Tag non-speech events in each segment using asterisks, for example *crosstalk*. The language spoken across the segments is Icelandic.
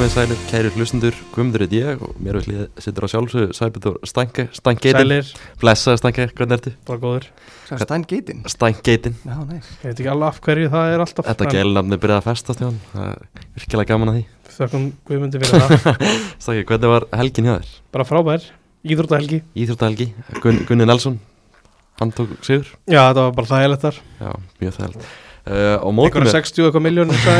komið sælir, kæri hlustundur, Guðmundur heit ég og mér við hlýðið sittur á sjálfsögðu Sæbjörn Stænke, Stænkeitin, Sælir, blessaði Stænke, hvernig ertu? bara góður. Sæður Stein Geitin Stænkeitin, Já, nei Ég veit ekki alveg af hverju það er alltaf þetta en gælnafni byrjaði að festast hjá hann, það er virkilega gaman að því. Þökkum Guðmundi fyrir það. *laughs* Stænke, hvernig var helgin hjá þér? Bara frábær, íþróttahelgi. Íþróttahelgi, Gun, Gunni Nelson, hann tók sigur, Já, Uh, Einhverja mér, 60 eitthvað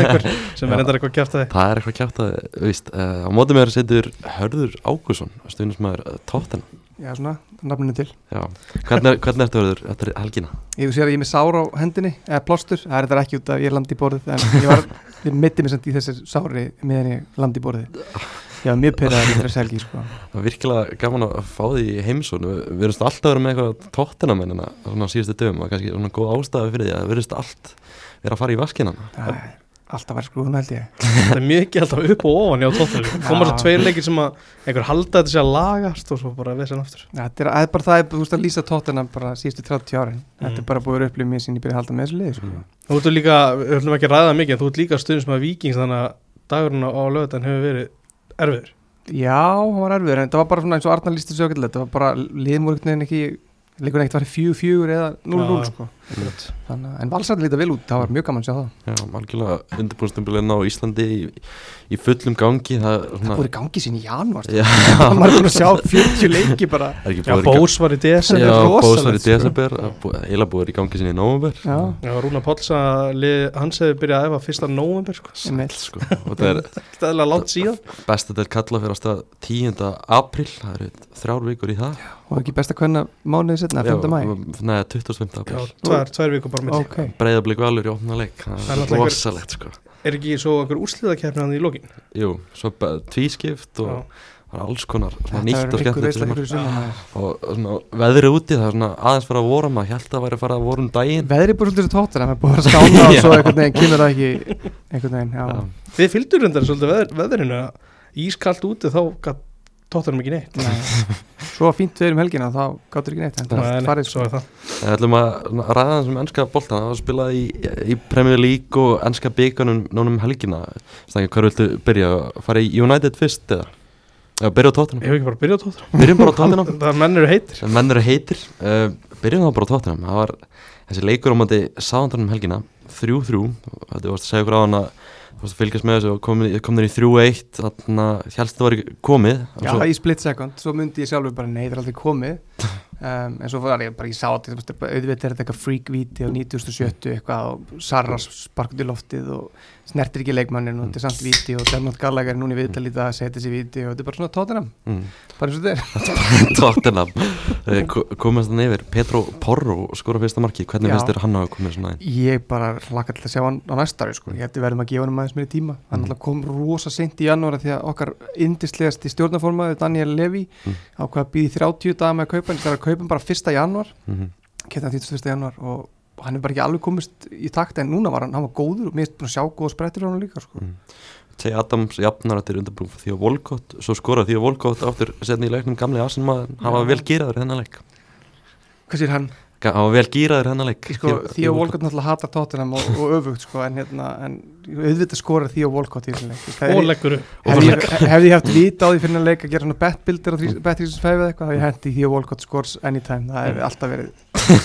einhver *laughs* sem er reyndar eitthvað kjæft að þið það er eitthvað kjátt að, veist, uh, á mótum mér setur Hörður Ágússon, stundismæður uh, Tóttina, Já, svona, nafninu til. Já, hvernig, hvernig ertu Hörður eftir helgina? Ég sé að ég er með sár á hendinni Eða plástur, það er þetta ekki út af ég landi í borðið En ég var, *laughs* ég mitti mig samt í þessi sári Meðan ég landi í borðið. Já, mjög pyrraði í þess helgi, sko. Það var virkilega gaman að fá því í heimsón Við erum alltaf að vera með eitthvað tóttinamennina vera að fara í vaskinana Það er Alltaf verið skrúðun held ég. Það er mikið alltaf upp og ofan hjá tóttunum Koma svo Já. tveir leikir sem að einhver halda þetta sé að lagast og svo bara vesen aftur. Þetta er, það er bara það, er, þú veist að lýsa tóttina bara síðustu 30 árin. Þetta Mm. er bara búið að upplifa mér sín ég byrja að halda með þessu liði, sko. Þú ert líka, við höfum ekki að ræða mikið en þú ert líka stundum sem að vikings þannig að dagurinn á lögutan hefur verið erfiður. Já, hann var erfiður, en það var bara svona eins og Arnar lísti sögulegt, þetta var bara veginn ekki, leikur ekkert var fjú, fjögur eða 0-0 Já. sko. Þannig, að- en valsarði líta vel út, það var mjög gaman að sjá það. Já, algjörlega undirbúinstempilinn á Íslandi í, í fullum gangi Það er Það í gangi sín í janúar, Já, það var búin að sjá 40 leiki bara. er ekki Já, búið í Bós var í Þetta Já, er Bós var í sko. desember Eila búið er í gangi sinni í nóvember Já, Já, Rúna Páls að lið, hans hefði byrjað að efa fyrsta nóvember sko. einmitt. sko. og það er *laughs* Stæðilega langt síðan besta del kalla fyrir að stað 10. april það eru þrjár vikur í það og ekki besta hvernig mánuðið setna, 5. mæ. Nei, 25. Já, april tvær, tvær vikur bara með Ok, Breiðablík valur í opna leik það Það er er rosalegt sko Er ekki svo einhver úrsliðakefni hann í lokin? Jú, svo bara tvískipt og Já. það er alls konar nýtt er og sumar. og svona veðrið úti það er svona aðeins fara að voru maður held að það væri að fara að voru um daginn Veðrið búið svolítið svo tóttina, maður búið að skána og *laughs* svo einhvern veginn kemur það ekki, einhvern veginn. Þið fylgdur reyndar svolítið veð, veðrinu að ískallt úti þá gat tóttunum ekki neitt. Nei. *laughs* Svo fínt við um helgina, þá gáttur ekki neitt, en það er Nei, farið, Svo sko. er það ætlum að ræða þessum ennska boltan það var spilað í, í Premier League og ennska byggunum núna um helgina. Stækja, hver viltu byrja? Fara í United fyrst eða? Já, byrja á tóttunum Ég hef ekki bara byrjað á tóttunum Byrjum bara á *laughs* tóttunum Það menn eru heitir. Menn eru heitir. Uh, byrjum þá bara á tóttunum það var þessi leikur á móti sáðandarnum helgina. 3-3 þetta varst að segja okkur á hann að þú varst að fylgjast með þessu og komin, komin í 3-1 þannig að helst það var ekki komið. Já, svo, í split second, svo myndi ég sjálfur bara nei, það er aldrei komið. *laughs* Um, en svo var ég bara, ég sá þetta þú veist, auðvitað er þetta eitthvað freak-víti á 9070 eitthvað og Sarra sparkut í loftið og snertir ekki leikmannin og þetta er samt víti og Dermot Gallagher er núna í viðtal í dag að setja þessi víti og þetta er bara svona tóttinam, mm, bara eins og þetta er *laughs* tóttunum uh, komast þannig yfir Petro Porro skora fyrsta marki hvernig Já. finnst þér hann að koma svona inn ég bara hlakka til að sjá hann á næsta ári sko. ég held við verðum að gefa hann aðeins meiri tíma hann Mm. mm. kom rosa seint í janúar því að okkar indislegasti stjórnaformaður Daniel Levy Mm. ákvað að býði 30 daga með að kaupa hann það er að kaupa hann bara 1. janúar mm -hmm. Kemta 31. januar og og hann er bara ekki alveg komist í takt en núna var hann, hann var góður og mér er búin að sjá góða sprettir á hann líka sko. Mm. Tei Adams jafnar þetta er undarbrúf því að Volkott, svo skora því að Volkott áttur setni í leiknum gamli asinmaður hann var vel gýraður hennar leik hvað sér hann? Ga- hann var vel gýraður hennar leik Sko, því að Volkott náttúrulega hatar tóttunum og, og öfugt sko, en, hérna, en auðvitað skorar því að Volkott í þessum leik hefði- leggur upp hefði ég- haft vita á því fyrir að leika að gera svona bet-builder og bet-365 eða eitthvað þá ég hendi því að Volkott scores anytime það hefði alltaf verið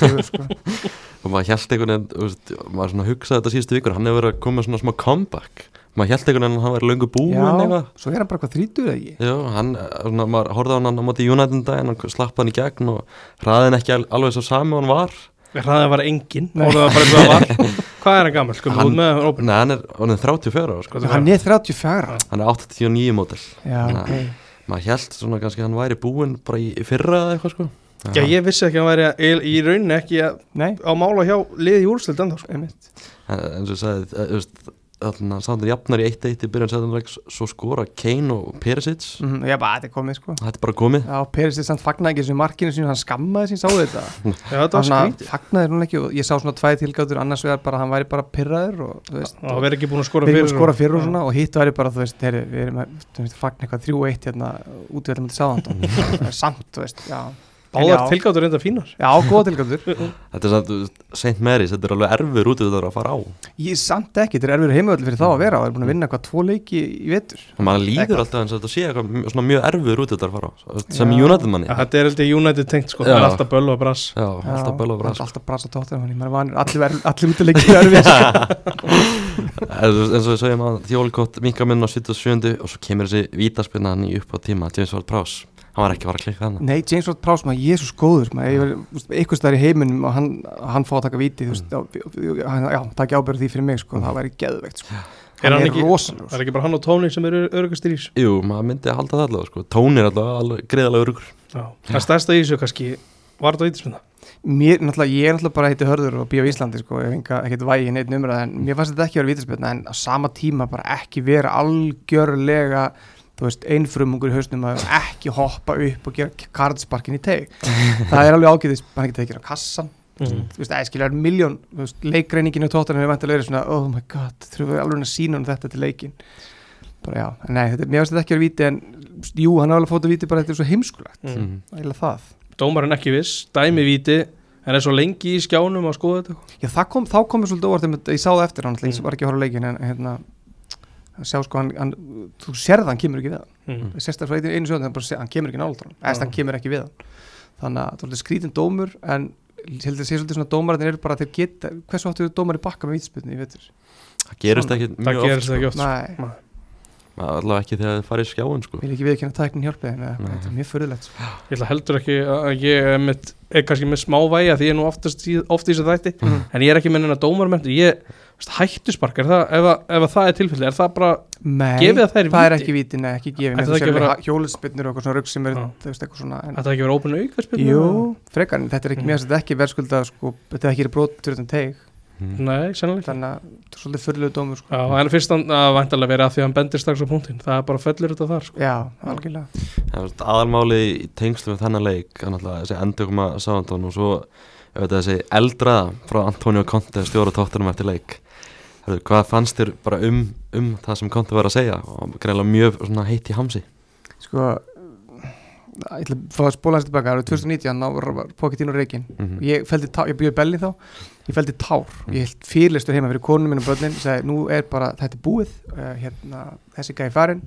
sigur, sko. *laughs* og maður held einhvern veginn maður svona hugsaði þetta síðustu vikur hann hefur verið að koma svona smá comeback. Maður held einhvern veginn að hann væri löngu búinn Já, eitthvað. svo er hann bara hvað þrítur eða ekki? Já, hann, svona, maður horfði á hann á móti United um daginn, hann slapp hann í gegn og hraðin ekki al- alveg svo sami og hann var. Hraðið var engin það var bara eitthvað var. Hvað er hann gammal, sko, Hann- út með hann Nei, hann er, hann er 34 ára sko. hann er 34 hann er 89 mótil já, ok. maður held svona kannski að hann væri búinn bara í, í fyrra eða eitthvað sko Já, ég vissi ekki að hann væri í, í rauninni ekki að, nei, á mála hjá liði í úrslit enda, sko. En- eins og ég sagði, eh, þú veist þannig að sáðan jafnar í 1-1 í byrjan sæðanleik svo skora Kane og Perisic. Mm, já, bara þetta er komið sko. Þetta er bara komið. Já, Peris er samt fagnaði ekki þessu markinu sínu hann skammaði sín, sáðu þetta? *laughs* Já, þetta var hann skrítið. fagnaði hún ekki og ég sá svona tvæði tilgátur annars vegar bara hann væri bara pyrraður og þú veist og verið ekki búin að skora fyrir að skora og- fyrir og Já. svona og hitt væri bara þú veist, heyri, við erum að fagna eitthvað 3-1 hérna útvöldum til sáðandum *laughs* samt, þú veist, já Báðar tilgáttur reynda fínar. Já, góða tilgöndur *laughs* Þetta er samt, St. Mary's, þetta er alveg erfur út að fara á. Ég er samt ekki, þetta er erfið heimöld fyrir þá að vera og það er búin að vinna hvað tvo leiki í vetur. Og maður líður Eitthvað. alltaf eins og þetta sé eitthvað mjög- svona mjög erfur út að fara á. Sem Já. United manni. Ja, Þetta er heldur United tengt sko, Já. það er alltaf böll og brass. Já, alltaf böl og bras Alltaf brasa tóttir manni, maður er vanur, allir, ver- allir útileikir erfið. *laughs* Eins og við segjum að Þjólkott minka minn á 77 og svo kemur þessi vítaspinna hann í upp á tíma James Ward Prowse, hann var ekki að fara að klikka hann Nei, James Ward Prowse, maður, Jésús góður maður, ég var, þú veist, eitthvað stær í heiminum og hann, hann fá að taka víti, þú veist, já, hann, já, taka ábyrðu því fyrir mig, sko, það væri geðveikt, sko. Er hann Hann er ekki- rosalur Það er ekki bara hann og Tóni sem eru örugast í ís Jú, maður myndi að halda það allavega sko. Tón er allavega greiðalega örugur Það stærsta í þessu kannski Var þetta vítisminna? Mér, náttúrulega, ég er náttúrulega bara heiti hörður og býja á Íslandi, sko, ég hef enga, ekkert vægi neitt numrað, en mér fannst þetta ekki vera vítaspilna, en á sama tíma bara ekki vera algjörlega, þú veist, einfrumungur í hausnum að ekki hoppa upp og gera kardsparkin í teg. *laughs* það er alveg ágæðis, hann getur ekki að kassan, Mm. þú veist, skilja, er miljón, þú veist, leikreininginu tóttan hefur vantilega verið svona, oh my god, þurfum við alveg að sína hún þetta til leikin. Bara já, nei, þetta, mér finnst þetta ekki vera víti, en jú, hann er alveg fótið víti, bara þetta er svo heimskulegt, Mm. mm. eiginlega það. Dómarinn ekki viss, dæmi víti En er svo lengi í skjánum að skoða þetta Já, það kom, þá komið svolítið óvart ég sá það eftir hann, mm. Mm. Ekki að sjá sko hann, hann þú sérð hann kemur ekki við hann mm. sérstaklega frá einu, einu sjóðan, hann, bara sé- hann kemur ekki nála hann, hann kemur ekki við hann þannig að það er skrítin dómur en ég held að sé svolítið svona dómararnir eru bara að þeir geta, hversu áttu dómari bakka með vítspilni, Það gerist ekki Það mjög gerist oft ekki sko. oft sko. Nei, Nei. Maður Allavega ekki þegar þið farið í skjáin sko. vil ekki viðkynna tæknin Nei. þetta er mjög fyrirlegt sko. Ég ætla heldur ekki að ég er, með, er kannski með smá væja því ég er nú oftast í, oft í þessu þætti Mhm. en ég er ekki með neina dómarmentu ég veist, hættuspark, er það, ef, að, ef að það er tilfelli er það bara, Nei, Gefið að það er það er víti? ekki víti, nei, ekki gefið með það ekki að hjóliðspinnur og eitthvað svona rugg sem er, að það ekki vera ópennu auka Jú, frekar, en þetta er ekki, Mm. mér finnst þetta ekki verðskulda, sko, þetta er ekki brotur utan teig mm. Nei, sennilega þannig að þetta er svolítið fyrirlegu dómur sko. Já, en fyrst að vantarlega verið að því að hann bendir strax á punktinn það er bara fellur þetta þar sko. já, algjörlega Það er aðalmáli í tengslu með þennan leik er þessi endurkoma Sándón og svo ég veit, þessi eldraða frá Antonio Conte stjóra tóttunum eftir leik Herðu, Hvað fannst þér bara um, um það sem Conte var að segja? Og greinlega mjög svona heitt í hamsi. Sko ég ætla að fá að spóla hans tilbaka, það eru 2019 þá var, var Pochettino reikin mm ég feldi tá, ég bjöði belli þá. Ég feldi tár, ég held fyrirlistur heima fyrir konum minn og börnin, sagði nú er bara þetta búið, uh, hérna þessi gæði farin,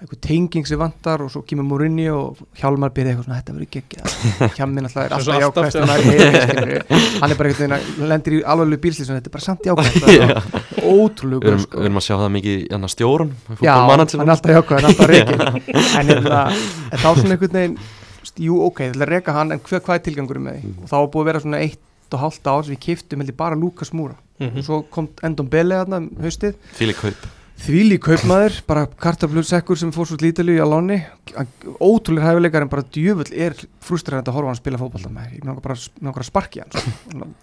eitthvað tenging sem vantar og svo kemur Mourinho og Hjálmar byrði eitthvað svona, þetta verður geggjað. *laughs* Hjálminn alltaf er Svo alltaf alltaf, jákvæðst já. hann er hann er bara einhvern veginn að lendir í alveg bílslýs þetta er bara samt jákvæðst það er Við ótrúlega erum, að sjá það mikið í hann stjórun Já, hann er alltaf jákvæð, hann er alltaf reikin *laughs* en hérna, en þá svona einhvern veginn jú, ok, það er að reka hann en hver, hvað er tilgangur með því? Og þá var búið að vera svona eitt og hálft ár sem við kiftum bara Lukas Múra. Mhm. og svo kom Endon Bele þarna um haustið Þvílí kaupmaður, bara kartablusekkur sem fór svo lítilu í Alóni ótrúlega hæfileikar en bara djöfull er frústræðandi að horfa hann spila fótbolta með ég náttúrulega bara að sparki hann sko.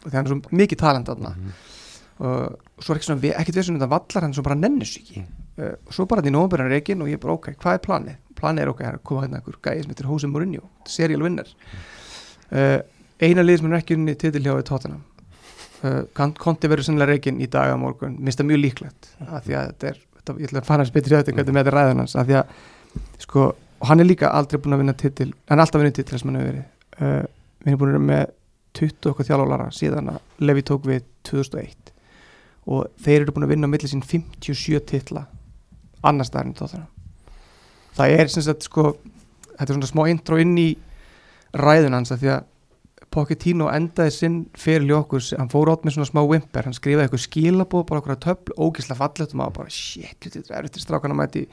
því hann er svo mikið talent þarna. Mhm. og svo er ekki svona, ekkert við svona vallar hann svo bara nennir sig ekki uh, svo bara í nómberðan reikin og ég bara ok, hvað er planið? planið er ok, það er að koma hérna einhver gæði sem heitir Jose Mourinho, serial winner. Uh, eina lið sem er ekki unni titil hjá uh, konti verður sennilega reikin í dag á morgun. Minnst það mjög líklegt af því að þetta er, þetta, ég ætla að fara hans betur í þetta hvernig með þetta ræðan hans að sko, og hann er líka aldrei búin að vinna titil er alltaf vinnið titil sem hann hefur verið. Uh, við erum búin að vera með 20 okkar þjálfálara síðan að Levi tók við 2001 og þeir eru búin að vinna á milli sín 57 titla annars staðar en Tottenham. Það er sem sagt sko þetta er svona smá intro inn í ræðun hans að því að Pochettino endaði sinn fyrir okkur. Hann fór átt með svona smá wimper hann skrifaði eitthvað skilabóð, bara okkur að töfl ógislega fallet og maður bara shit, þetta er eftir strákan að mæti,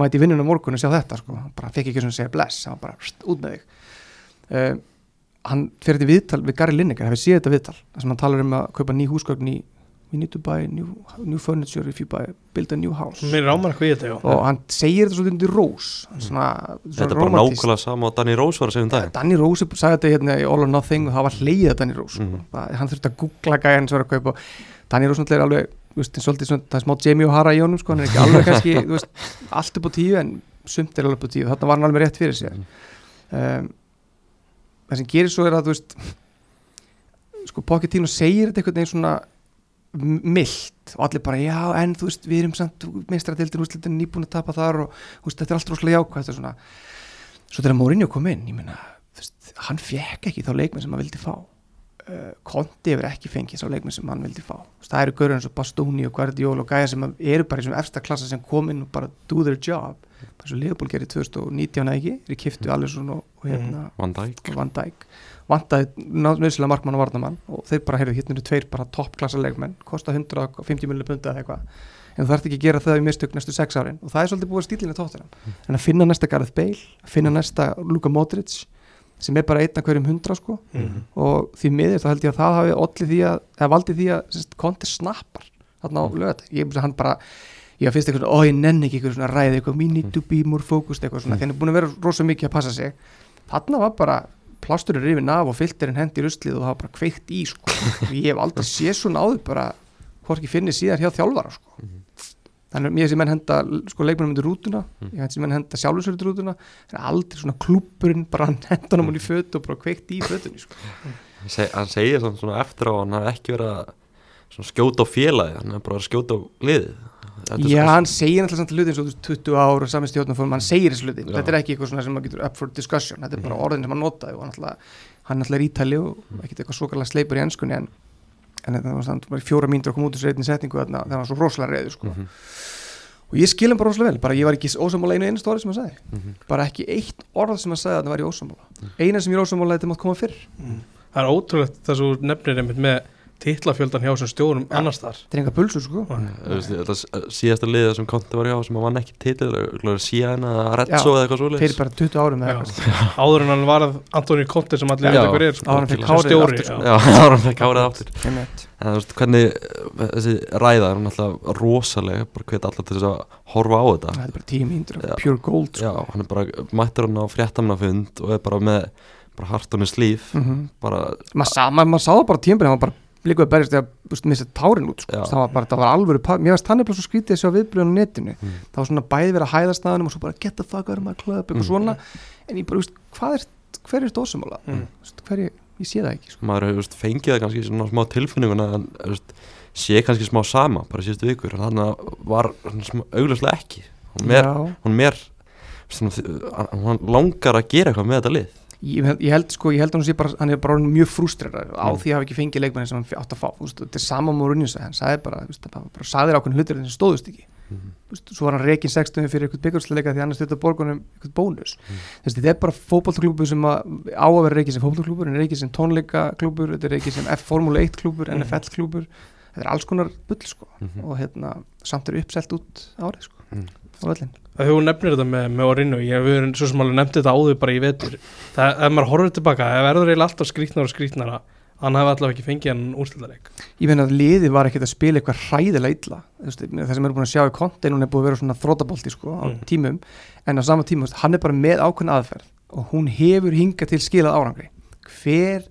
mæti vinnun á morgun og sjá þetta sko, hann bara fekk ekki svona að segja bless. Hann bara pst, út með þig. Uh, hann fyrir þetta viðtal við Gary Lineker, það við séð þetta viðtal? Þar sem hann talar um að kaupa ný húsgögn í we need to buy new, new furniture if you buy, build a new house. Þetta, og hann segir þetta svolítið undir rós. Svona, svona Þetta er bara nákvæmlega sama og Danny Rose var að segja um dag Danny Rose sagði þetta hérna í All or Nothing og það var hleyið að Danny Rose. Mm. Mhm. hann þurfti að googla gæjan sem var að kaupa. Danny Rose náttúrulega er alveg veist, svolítið, svona, það er smá Jamie O'Hara í honum sko, hann er ekki *laughs* alveg kannski veist, allt upp á tíu en sumt er alveg upp á tíu. Þarna var hann alveg rétt fyrir sér. Um, það sem gerir svo er að sko Pochettino segir þetta einhvern veginn svona mild og allir bara já en þú veist við erum samt meistradeildin úrslitin nýbúin að tapa þar og veist, þetta er allt rosalega jákvæmt og svona. Svo þegar Mourinho kom inn ég meina veist, hann fekk ekki þá leikmenn sem hann vildi fá. Uh, Konti hefur ekki fengið þá leikmenn sem hann vildi fá. Veist, það eru görður eins og Bastoni og Guardiola og Gæja sem eru bara í þessum efsta klassa sem kom inn og bara do their job. Bara svo Leopold gerir 2019 eða ekki þeir kiftu Alisson og, og hérna Van Dijk. Og Van Dijk vantaði nöðslega markmann og varnamann og þeir bara, heyrðu, hérna eru tveir bara toppklassa leikmenn kosta 150 miljonar punda eða eitthvað en þú þarf ekki að gera það í mistök næstu sex árin og það er svolítið búið stílinni tóttina en að finna næsta Gareth Bale, að finna næsta Luka Modric sem er bara einn af hverjum hundra sko Mhm. og því miður þá held ég að það hafi allir því að, eða valdi því að konti snappar þarna á lögat ég finnst að hann bara, ég finnst eitthvað svona, ó ég nenni ekki eitthvað svona ræði, eitthvað. We need to be more focused eitthvað svona, Mm. því hann er búin að vera rosa mikið að passa sig. Þarna var bara plásturinn rifin af og filterinn hendi ruslið og það var bara kveikt í sko ég hef aldrei séð svona áður bara hvorki finni síðar hjá þjálfara sko þannig að mér sem menn henda sko leikmennum undir rútuna, Mm. ég held sem menn henda sjálfsögur undir rútuna, en aldrei svona klúpurinn bara hann *laughs* henda hann í fötu og bara kveikt í fötunni sko. Seg- hann segir samt svona eftir á að hann hafi ekki verið að svona skjóta á félagi hann er bara að skjóta á liðið Já, hann segir alltaf samt hluti eins og þú veist, 20 ár og sami stjórnarform, hann segir þessu hluti. Þetta er ekki eitthvað svona sem maður getur up for discussion þetta er bara Mhm. orðin sem hann notaði og hann alltaf hann alltaf er ítali og ekkert eitthvað svokalega sleipur í ennskunni en, en þetta var í fjóra mínútur að koma út úr sreitin setningu þarna hann var svo rosalega reyður sko. Mhm, og ég skil hann bara rosalega vel, bara ég var ekki ósamála einu einu stóri sem hann sagði, mhm. bara ekki eitt orð sem hann sagði að það var ég ósamála eina sem ég er ósamála þetta mátt koma fyrr. Það er ótrúlegt þess að þú nefnir einmitt með titlafjöldan hjá þessum stjórum Ja. annars þar þetta er enga pulsur sko Þú veist, þetta s- síðasta liðið sem Konti var hjá sem hann vann ekki titil síðan að Retso eða eitthvað fyrir svoleiðis bara 20 árum eða eitthvað *laughs* áður en hann varð Antoni Conte sem allir veit eitthvað er sko. Áður en Sem hárið stjóri, aftur, sko. já. Já, *laughs* það var hann fekk árið aftur Einmitt. En þú veist, hvernig eh, þessi ræða er náttúrulega rosalega bara hvet allar til þess að horfa á þetta þetta er bara 10 mínútur Já. af pure gold sko. Já, hann er bara mættur hann á fréttamnafund og er bara með bara hart on his sleeve mm bara, maður sá, það bara tímpil hann var bara líka að berjast þú veist, missa tárin út sko. Það var bara, það var alvöru mér svo skrítið að sjá viðbröðun á netinu Mm. það var svona bæði verið að hæða staðanum og svo bara get the fuck out of my club eitthvað Mm. svona en ég bara, veist, hvað er hver er stóðsumála Mm. hver er, ég sé það ekki sko. maður hefur fengið það kannski svona smá tilfinninguna en veist, sé kannski smá sama bara síðustu vikur en hann var augljóslega ekki hún Já. hún er svona, hann langar að gera eitthvað með þetta lið ég, ég held sko, ég held að hann sé bara hann er bara mjög frústrerar á Mm. því að hafa ekki fengið leikmenni sem hann átt að fá veist, þetta er sama múr unnins hann sagði bara, það var bara sagðir ákveðin hlutir sem stóðust ekki. Þú veist, svo var hann reikin 60 fyrir eitthvað byggjöldsleika því annars þetta borgunum eitthvað bónus Mm. þessi, þetta er bara fótballklúbur sem að, á að vera reikin sem fótballklúbur en reikin sem tónleikaklúbur þetta er reikin sem F Formule 1 klúbur, Mhm. NFL klúbur þetta er alls konar bull sko Mhm. og hérna, samt er uppselt út árið sko Mm. Á völlin Það hefur nefnir þetta með, með Orinu ég erum svo sem alveg nefnt þetta áður bara í vetur. Það, ef maður horfður tilbaka, það verður eiginlega alltaf skrýtnar og skrýtnara hann hefði allavega ekki fengið hann úrslitaðleik ég finn að liðið var ekkert að spila eitthvað hræðilega illa. Þú það sem er búin að sjá í kontin hún er búin að vera svona þrótabolti sko á Mm. tímum. En á sama þú veist, hann er bara með ákveðna aðferð og hún hefur hingað til skilað árangri. Hver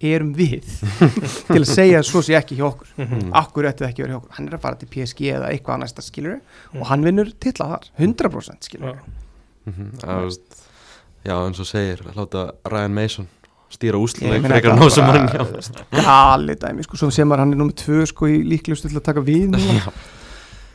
erum við *laughs* til að segja að svo sé ekki hjá okkur Mm. akkur ætti það ekki verið hjá okkur hann er að fara til PSG eða eitthvað það skilur Mm. og hann vinnur titla þar, 100% skilur Já. Mhm, það, þú veist, já eins og segir láta Ryan Mason stýra meina, frekar ná sem hann gali dæmi sko, sem hann er nummið tvö sko í líklegustu til að taka við. *laughs*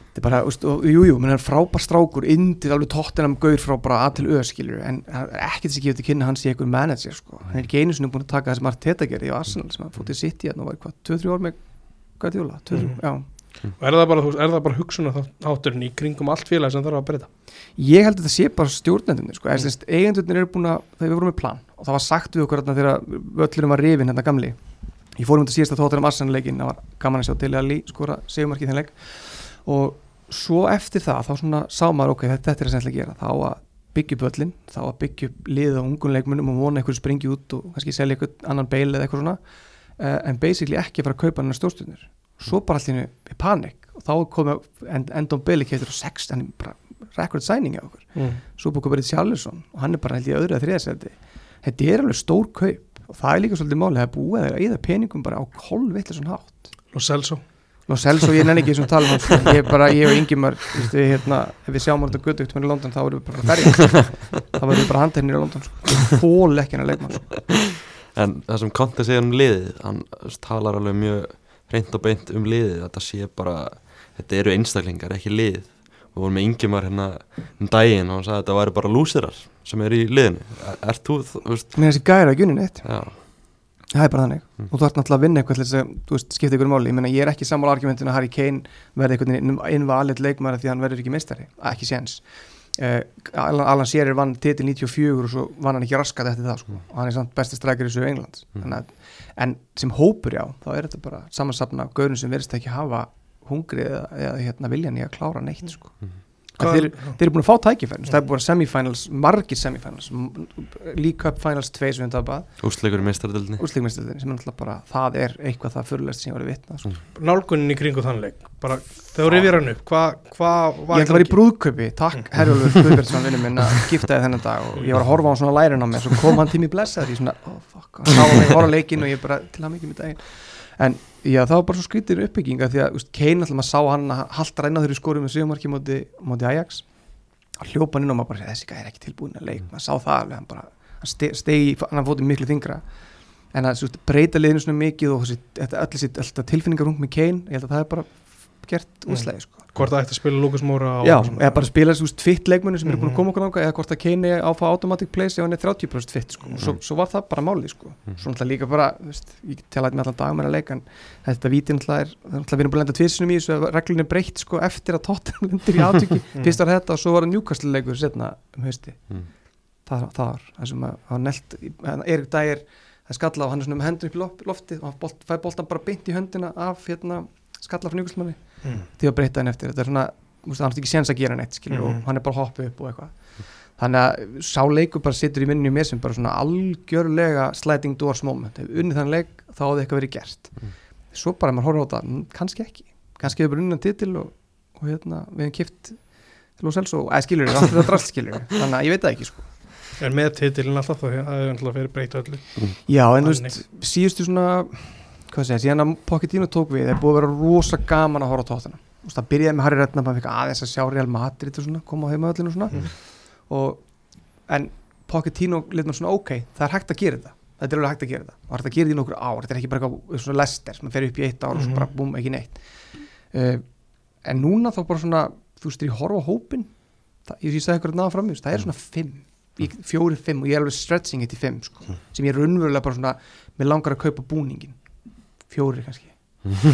þetta er bara, úst, og, jú, jú, menn er frábær strákur indið alveg tóttinam gaur frá bara að til öð skilur, en það er ekkert sem gefur til kynna að hann sé einhver manager, sko, hann er ekki einu sinni búin að taka það sem Arteta gerði á Arsenal sem hann sitt í hann og var hvað, 2-3 ár með Guardiola, 2-3, Mhm. já. Og er það bara, þú veist, er það bara hugsunarhátturinn í kringum allt félag sem þarf að breyta? Ég held að þetta sé bara stjórnendunir sko, mm. eigendurnir eru búin að, þegar við vorum með plan og það var sagt við okkur þegar völlurum var rifin hérna gamli. Ég fórum þetta síðasta þóttir um Arsenal-leikin það var gaman að sjá til að lí skora segumarki í þenn leik og svo eftir það þá svona sá maður ok, þetta, þetta er að sennlega gera. Þá að byggja upp völlin, þá að byggja upp liðið á ungun leikmunum og vona einhverju springi út og kannski selja einhvern annan beil eða eitthvað svona. Uh, en basically ekki fara að kaupa hann stjórnstjórnir. Svo bara allir í panik. Og þá komið end, Endon Bailey keftur á 6 hann er bara record signing á okkur. Mm. svo búið bara Sjálfsson og hann er bara held ég öðru að þriðasendi þetta er alveg stór kaup. Og það er líka svolítið máli það er búið að eða peningum bara á kolvittlega hátt. Og Celso Ló Selso ég nenni ekki þessum tala um hann, sko. ég er bara, ég og Ingimar við, hérna, ef við sjáum þetta götu eftir í London þá erum við bara ferja þá verðum við bara handhennir í London sko. fól ekki hann að leikmann sko. en það sem Conte segir um liðið hann talar alveg mjög reynd og beint um liðið þetta sé bara, þetta eru einstaklingar ekki lið við vorum með Ingimar hérna um daginn og hann sagði að þetta væri bara lúsirar sem er í liðinu Er- Ert þú, þú veist, Mér þessi gæri að gunni neitt já, Það er bara þannig Mm. og þú ert náttúrulega að vinna eitthvað til þess að veist, skipta ykkur máli, ég meina ég er ekki sammála argumentinu að Harry Kane verði einhvern veginn innvalið leikmæri því að hann verður ekki meistari, ekki séns uh, Alan, Shearer vann titil 94 og svo vann hann ekki raskat eftir það sko. og hann er samt besti strækir í sögu Englands Mm. að, en sem hópur já þá er þetta bara samansapna af gaurin sem verðist ekki hafa hungri eða, eða hérna, viljan í að klára neitt sko. Hvað- þeir, þeir eru búin að fá tækifærin. Það er búin að semifinals, margir semifinals. League Cup Finals 2 sem við tapað úrstleikur í meistardildinni úrslíkmestildin sem er náttúrulega bara það er eitthvað það fyrirlest sem ég var að vitna sko. nálgunin í kringu þannig bara þú rifir hann upp hvað hva ég ætla að vera í brúðköpi, takk Herjólfur Guðbjörnsson vinnu minn að gifta þið þennan dag. Og ég var að horfa á hann svona lærin á mig svo kom hann tími blessaður. Í svona oh fuck, og sá hann að horfa á leikinn og ég bara til hann mikið með daginn. En já það var bara svo skrítir uppbygginga því að Kane alltaf maður sá hann að halda reyna þegar í skóru með sigumarki móti Ajax. Og hljópa hann inn og maður bara þessi gæði er ekki tilbúin að leik maður sá það alveg, hann bara hann ste- stegi, hann fótið miklu þingra en að breyta liðinu svona mikið og þessi, þetta, allir sitt, tilfinningarung með Kane ég held að það er bara gert Mm. úslæði sko. hvort það ætti að spila Lukas Móra Já, eða bara spila þessu fitt leikmennu sem eru búin Mhm. að koma okkur ánga eða hvort að Kane á að fá automatic place ef hann er 30% fitt sko. og svo, svo var það bara máli sko. svo náttúrulega líka bara, veist, ég tala með allan dag með að leika en þetta víti náttúrulega er það er náttúrulega við erum búin að lenda tvisinum í þessu að reglunni breytt sko, eftir að Tottenham *laughs* lendir í átöki fyrst var þetta og svo var það Newcastle leikur setna um hausti Mm. það, það var, það sem að hann nelt Erik Dægir, það skalla á hann er svona með hendur upp í loft- loftið og hann bolt, fæ boltan bara beint í höndina af hérna, skalla frá Newcastle Mm. því að breyta henni eftir. Þetta er svona, hann er ekki séns að gera neitt skilur, Mhm. og hann er bara hoppa upp og eitthvað. Þannig að sá leikur bara situr í minninu mér sem bara svona algjörlega sliding doors moment, ef unnið þann leik þá hafði eitthvað verið gert. Mhm. svo bara maður horfður á þetta, mm, kannski ekki. Kannski hefur bara unnið titil og, og hérna, við hefum kipt Los Elso, eða skilur við, allt þetta drast skilur. Þannig að ég veit það ekki sko. En með titilin alltaf það hefur alltaf verið breyta öllu. Já, en þú veist, síðustu svona hvað segja, síðan að Pochettino tók við það er búið að vera rosa gaman að horfa á Þú veist, það byrjaði með Harry Redknapp, hann fikk aðeins að sjá Real Madrid og svona, koma á heimavöllinu og svona. Mhm. og, en Pochettino lit maður svona, ok, það er hægt að gera þetta. Þetta er alveg hægt að gera þetta, og hægt að gera þetta í nokkur ár. Þetta er ekki bara eitthvað svona lester sem fer upp í eitt ár og svo Mhm. bara búm, ekki neitt. Uh, en núna þá bara svona þú ég horfa hópin það, ég, sagði eitthvað náða fram í þessu, það er svona fimm. Í- fjórir, fimm og ég er alveg stretching þetta í fimm sko, sem ég er raunverulega bara svona mér langar að kaupa búningin fjórir kannski.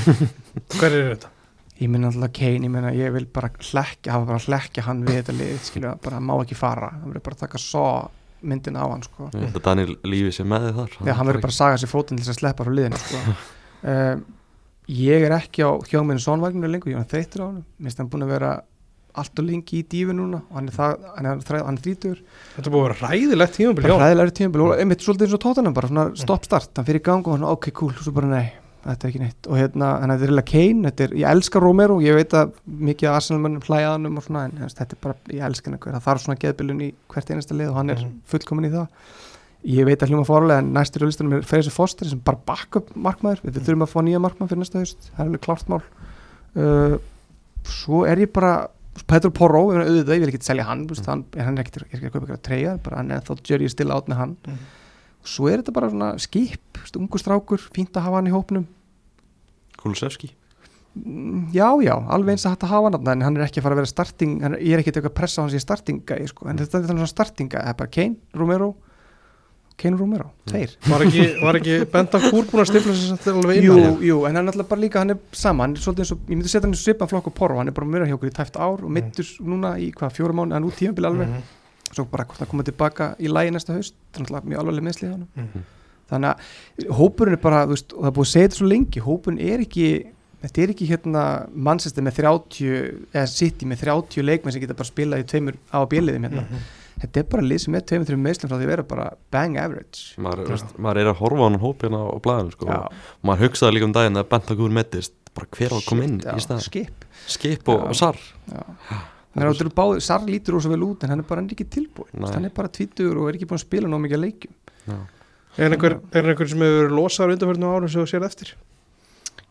*laughs* Hver er þetta? ég minna alltaf Kane, ég minna ég vil bara hlekja, hafa bara hlekja hann við þetta lið, skilja, bara má ekki fara. Hann verður bara að taka svo myndin á hann sko. Held að Daniel lífi sér með þið þar Já, hann verður bara að saga sér fótinn til þess að sleppa frá liðinu sko. *laughs* um, ég er ekki á hjóminu Sónvagninu lengur, ég var þreytur á hann minnst hann búin að vera allt og lengi í dífi núna og hann er, það, hann er, hann er þrítur þetta er búið að vera ræðilegt tímabil bara hjá hræðilegri tímabil og einmitt svolítið eins og tóttanum bara svona stopp start, hann fyrir í gang og hann ok cool, og svo bara nei, þetta er ekki neitt. Og hérna, þetta er reyna Kane, þetta er, ég elska Romero, ég veit að mikið af Arsenalmönnum hlæðanum og svona, en þess, þetta er bara, ég elska hann það þarf svona geðbylun í hvert einasta lið og hann er Mhm. fullkomin í það. Ég veit að hljóma fórlega en næstur á listanum er Freysi Foster sem bara backup markmaður, við þurfum að fá nýja markmaður fyrir næsta haust, það er alveg klárt mál. Uh, svo er ég bara ég meina, auðvitað, ég vil ekki selja hann, mm. hann, er ekki, er ekki að kaupa eitthvað treyja, bara hann er þá Er svo er þetta bara svona skip, veist, ungu strákur fínt að hafa hann í hópnum. Kulusevski? Mm, já, já, alveg eins að hægt að hafa hann en hann er ekki að fara að vera starting hann, ég er ekki að pressa á hans í startinga sko, en þetta er svona startinga, það er bara Kane, Romero Kane og Romero, tveir var ekki, var ekki Bentan Kúr búin að stifla sér samt alveg inn Jú, jú, en hann er alltaf bara líka, hann er sama hann er svolítið eins og, ég myndi setja hann í svipan flokk og porro hann er bara mér hjá okkur í tæft ár og mittur núna í hvað, fjóra mánu, hann út tímabil alveg. Mhm. Svo bara hvort hann koma tilbaka í lægi næsta haust það er náttúrulega mjög alvarleg meðslið hann Mhm. þannig að hópurinn er bara, veist, og það er búið að segja þetta svo lengi hópurinn er ekki, þetta er ekki hérna mannsestir með 30 eða City með 30 leikmenn sem geta bara spilað í tveimur á að bjöliðum hérna. Mhm. þetta er bara lið sem er tveimur, þreimur meðslum frá því að vera bara bang average. Maður, veist, maður er að horfa á hann hópina á blæðinu sko. Já, og maður hugsaði líka um daginn að Bentancur mettist bara hver að koma inn skip. Skip og, og sar Já. Þannig að þetta eru báðir, Sar lítur rosa vel út en hann er bara ekki tilbúin Nei. hann er bara tvítur og er ekki búin að spila nóg mikið að leikjum. Já. er einhver, er einhver sem hefur losaður undanförnum árum sem þú sér eftir?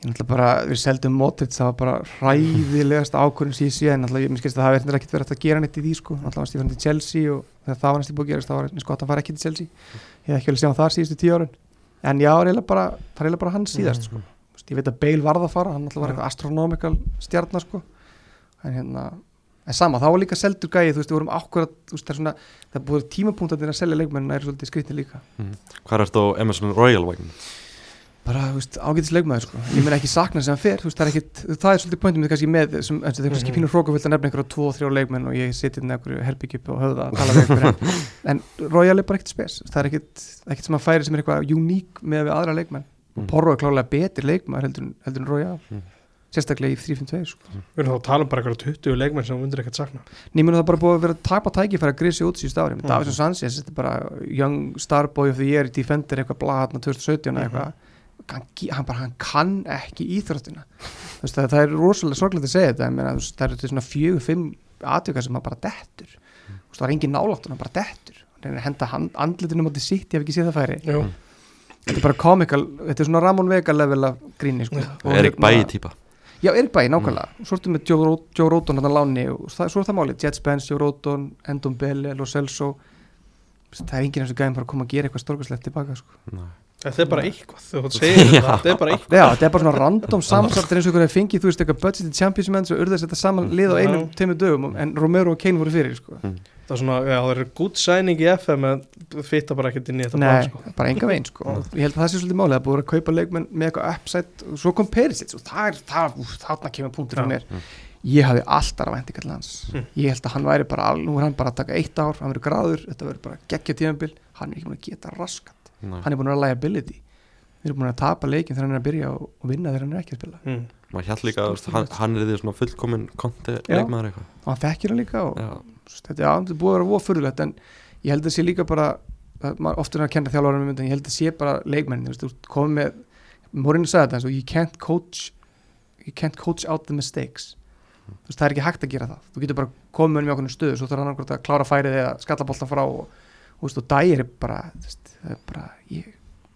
Ég náttúrulega bara, við seldum Modric það var bara hræðilegast ákvörðin sem ég sé en náttúrulega, ég minnst að það verður ekkert verið að gera neitt í því sko, náttúrulega var Stífan til Chelsea og þegar það var næst í búið að gerast, það var eins gott að hann fara ekki til Chelsea. Ég hef ekki vel að sjá hann þar síðustu tíu árun en já, það er eiginlega bara, það hann síðast sko. Þú veist, ég veit að Bale varð að fara, hann náttúrulega var eitthvað astronomical stjarnar sko. En hérna, en sama, þá var líka seldur gæði, þú veist, við vorum akkurat þú veist, það er svona, það er búið tímapunktarnir að selja leikmenn er svolítið skrítið líka Hvað er þetta á Emerson Royal vagn? bara, þú veist, ágætis leikmaður sko. ég meina ekki sakna sem hann fer, þú veist, það er ekkit það er svolítið pointum með kannski með, sem, það er kannski Mhm. pínur hrókafullt að nefna einhverja tvo, þrjá leikmenn og ég siti inn einhverju herbyggjum og höfða að tala við einhverju *laughs* en, en Royal er bara ekkit spes það er ekkit, ekkit sem hann færi sem er eitthvað uník með við aðra leikmenn Mm. Porro er klálega betri leikmaður heldur, en- Royal Mm. Sérstaklega í 3-5-2 sko. Við erum þá að tala um bara eitthvað 20 leikmenn sem þú myndir ekkert sakna nýmur það bara búið að vera að tapa tækifæri að grísi út síðust ári, Mhm. mm. Davison Sanchez þetta er bara young starboy of the year defender eitthvað blaðna 2017 Mhm. eitthvað hann, ge- hann, bara, hann kann ekki íþróttina veist, það, það er rosalega sorglega að segja þetta meina, veist, það eru til svona fjögur, fimm atvika sem hann bara dettur Þú veist, það var engin nálátt hann bara dettur hann reynir að henda andlitinu mútið sitt, ég hef ekki séð það færi Jú, þetta er bara komikal, þetta er svona Ramon Vega level af gríni sko. Og Erik hérna- Bæi típa Já, Erik Bæi, nákvæmlega. Svo ertu með Joe, Róton hann að láni og það, svo er það málið, Jet Spence, Joe Róton Endon Belle, Lo Celso. Það er enginn eins og gæðin bara að koma að gera eitthvað stórkvæslegt tilbaka sko. þetta er bara eitthvað Þú segir *laughs* þetta, þetta er bara eitthvað. Já, þetta er bara svona random *laughs* samsattir eins og einhverja fengið, þú veist, eitthvað budgeted championship og urðast þetta saman lið á einum, Já. tveimur dögum en Romero og Kane voru fyrir sko. Það er svona, já, það er gútt sæning í FM en það fitta bara ekkert inn í þetta Nei, plan, sko. bara enga veginn sko. ég held að það sé svolítið málið, er búið að kaupa leikmenn með eitthvað upside og svo kom Perisic og það er, það, úf, þarna kemur punktur Já. á mér ég hafði alltaf að vænti kall hans Mm. ég held að hann væri bara, nú er hann bara að taka eitt ár hann verður gráður, þetta verður bara geggja tímabil hann er ekki búin að geta raskat Nei. hann er búin að vera liability við erum búin að tapa leikin þegar hann er að byrja og, og vinna þegar hann er ekki að spila Mm. Maður hjælt líka, veist, hann, hann er því svona fullkomin konti leikmaður eitthvað og hann þekkir hann líka og Já, þetta, er búið að vera ofurðulegt en ég held að sé líka bara ofta er að kenna þjálfvarum en ég held að sé bara leikmenn, þú veist, þú veist, komið með Morinni sagði þetta eins og you can't coach you can't coach out the mistakes. Þú veist, það er ekki hægt að gera það. Þú getur bara komið með okkur stöðu svo þarf hann annarkvæmt að klára færið eða skalla boltan frá og, og, og er bara veist, það er bara, ég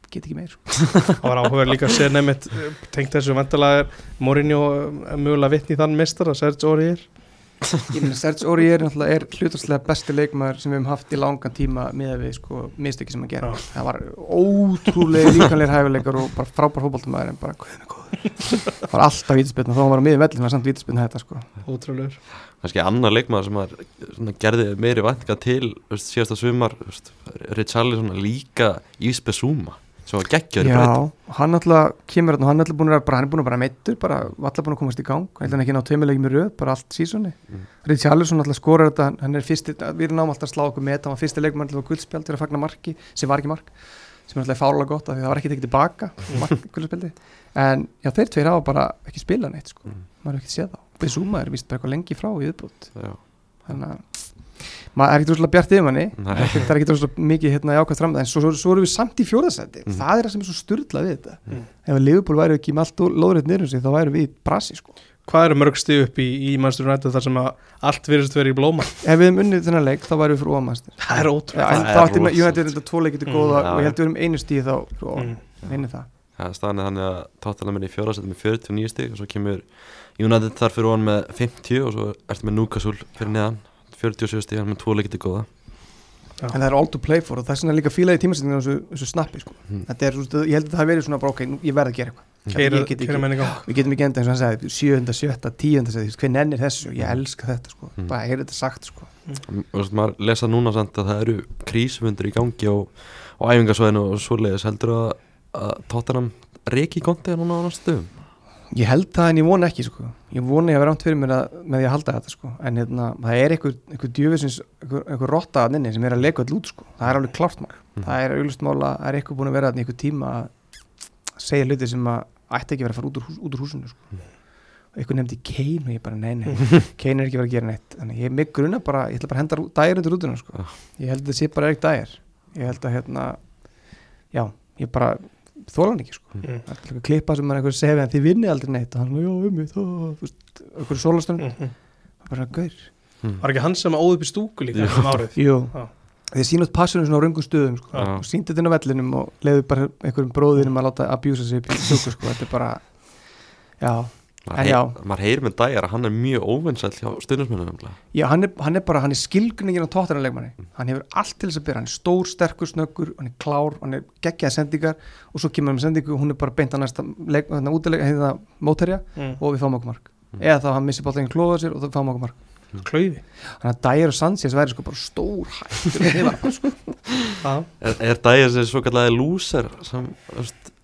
get ekki meir. *laughs* Það var áhugaður líka að segja nefnitt tengt þessu vandalega er Mourinho eh, mögulega vitni í þann mistar að Serge Aurier Serge Aurier er hlutarslega besti leikmaður sem við hefum haft í langan tíma með við sko mistöki sem að gera Já. það var ótrúlega líkanleir hæfileikar og bara frábær fótboltamæður en bara mig góður það var alltaf vítaspilna þó hann var á miðum vellin var samt vítaspilna þetta sko. Ótrúlegur. Kannski annar leikmaður sem að svona, gerði meiri væntinga til síðasta sumar Richarlison líka Ísbe Zuma sem var geggjaður í breytum Já, hann alltaf kemur hann er alltaf búin að, bara, hann er búin að bara meittur bara alltaf búin að komast í gang. Hann er ekki ná tveimilegum í röð, bara allt sísoni. Mm. Richarlison alltaf skorar þetta hann er fyrsti, við erum alltaf að slá okkur með hann var fyrsti leikmann til að guldspjald til að fagna marki sem var ekki mark, sem er alltaf fálega gott af því það var ekki tekið tilbaka mark *laughs* guldspjaldi en já, þeir tveir hafa bara ekki spilað neitt sko, Mm. maður hefur ekki séð þá. Bezuma er vist bara eitthvað lengi frá í Já. þannig að maður er ekkert rosalega bjart yfir manni? Það er ekkert rosalega mikið hérna jákvæmt fram en svo, svo, svo erum við samt í fjóðarsæti Mhm. það er það sem er svo styrlað við þetta. Mm. ef að Liverpool væri ekki með allt lóðrætt niður sig þá væri við í brasi sko. Hvað eru mörg stig upp í, í Manchester United þar sem að allt virðist verið í blóma? Ef við hefum unnið þennan leik þá væri við fyrir ómastir Það er ótrúlega en Það þá er til Mm, góða já, og ég já. held við erum einu stíð þá fyrir mm. mm. einu það. Ja, staðan er þannig að Tottenham er í fjóraðsætti með 49 stig og svo kemur United þar fyrir hann með 50 og svo ertu með Newcastle fyrir neðan 47 stig, hann með tvo leikiti góða Já. en það er all to play for og það er svona líka fílaði tímasetningin þessu, þessu snappi sko. Mm. þetta er, svona, ég held að það hafi verið svona bara ok, nú- ég verð að gera eitthvað gang við getum ekki enda eins og hann sagði sjöunda, sjötta, tíunda seti, hver nennir þessu, ég elska þetta sko. Mm. bara heyrðu þetta sagt sko. og þú veist, maður lesa núna samt að það eru krísumundur í gangi á æfingasvæðinu og svoleiðis heldur að, að Tottenham reiki í konti núna á næstu stöðum ég held það en ég vona ekki sko. ég vona ég að vera ámt fyrir mér að, með því að halda þetta sko. en hérna, það er einhver, einhver djöfisins einhver, einhver rotta að nynni sem er að leka all út sko. það er alveg klárt mál Mm. það er auglust mál að það er eitthvað búin að vera í einhver tíma að segja hluti sem að ætti ekki að vera að fara út úr, hús, út úr húsinu sko. og einhver nefndi Kane og ég bara nei, nei, *laughs* Kane er ekki að vera að gera neitt þannig ég mig gruna bara, ég ætla bara að henda dæjar undir útuna sko. Já. ég held að þetta sé bara Erik dæjar ég held að hérna já, ég bara þóla hann ekki sko. mm. það er eitthvað klippa sem er eitthvað að segja en þið vinni aldrei neitt og hann, já, um mig, það eitthvað sólastunum, Mm. bara gaur Var ekki hann sem áður upp í stúku líka um árið jú, Já. þið sínast passunum svona á röngum stöðum sko. Já. og síndi þetta inn á vellinum og leiði bara einhverjum bróðinum að láta abjúsa sig upp í stúku sko. þetta er bara já, maður, heyr, með dæjar að hann er mjög óvinnsæll hjá stundismennum já hann, er, hann er bara hann er skilgruningin á tóttarleikmanni hann hefur allt til þess að byrja, hann er stór, sterkur, snöggur hann er klár, hann er geggjaði sendingar og svo kemur hann með sendingu og hún er bara beint að næsta leik, hérna, hérna, móterja mm. og við fáum okkur mark. Mm. eða þá hann missi bóltengin klóða sér og þá fáum okkur mark. Klauði þannig að Dyer og Sanchez væri sko bara stór hættur sko. *laughs* Já, Er, er Dæja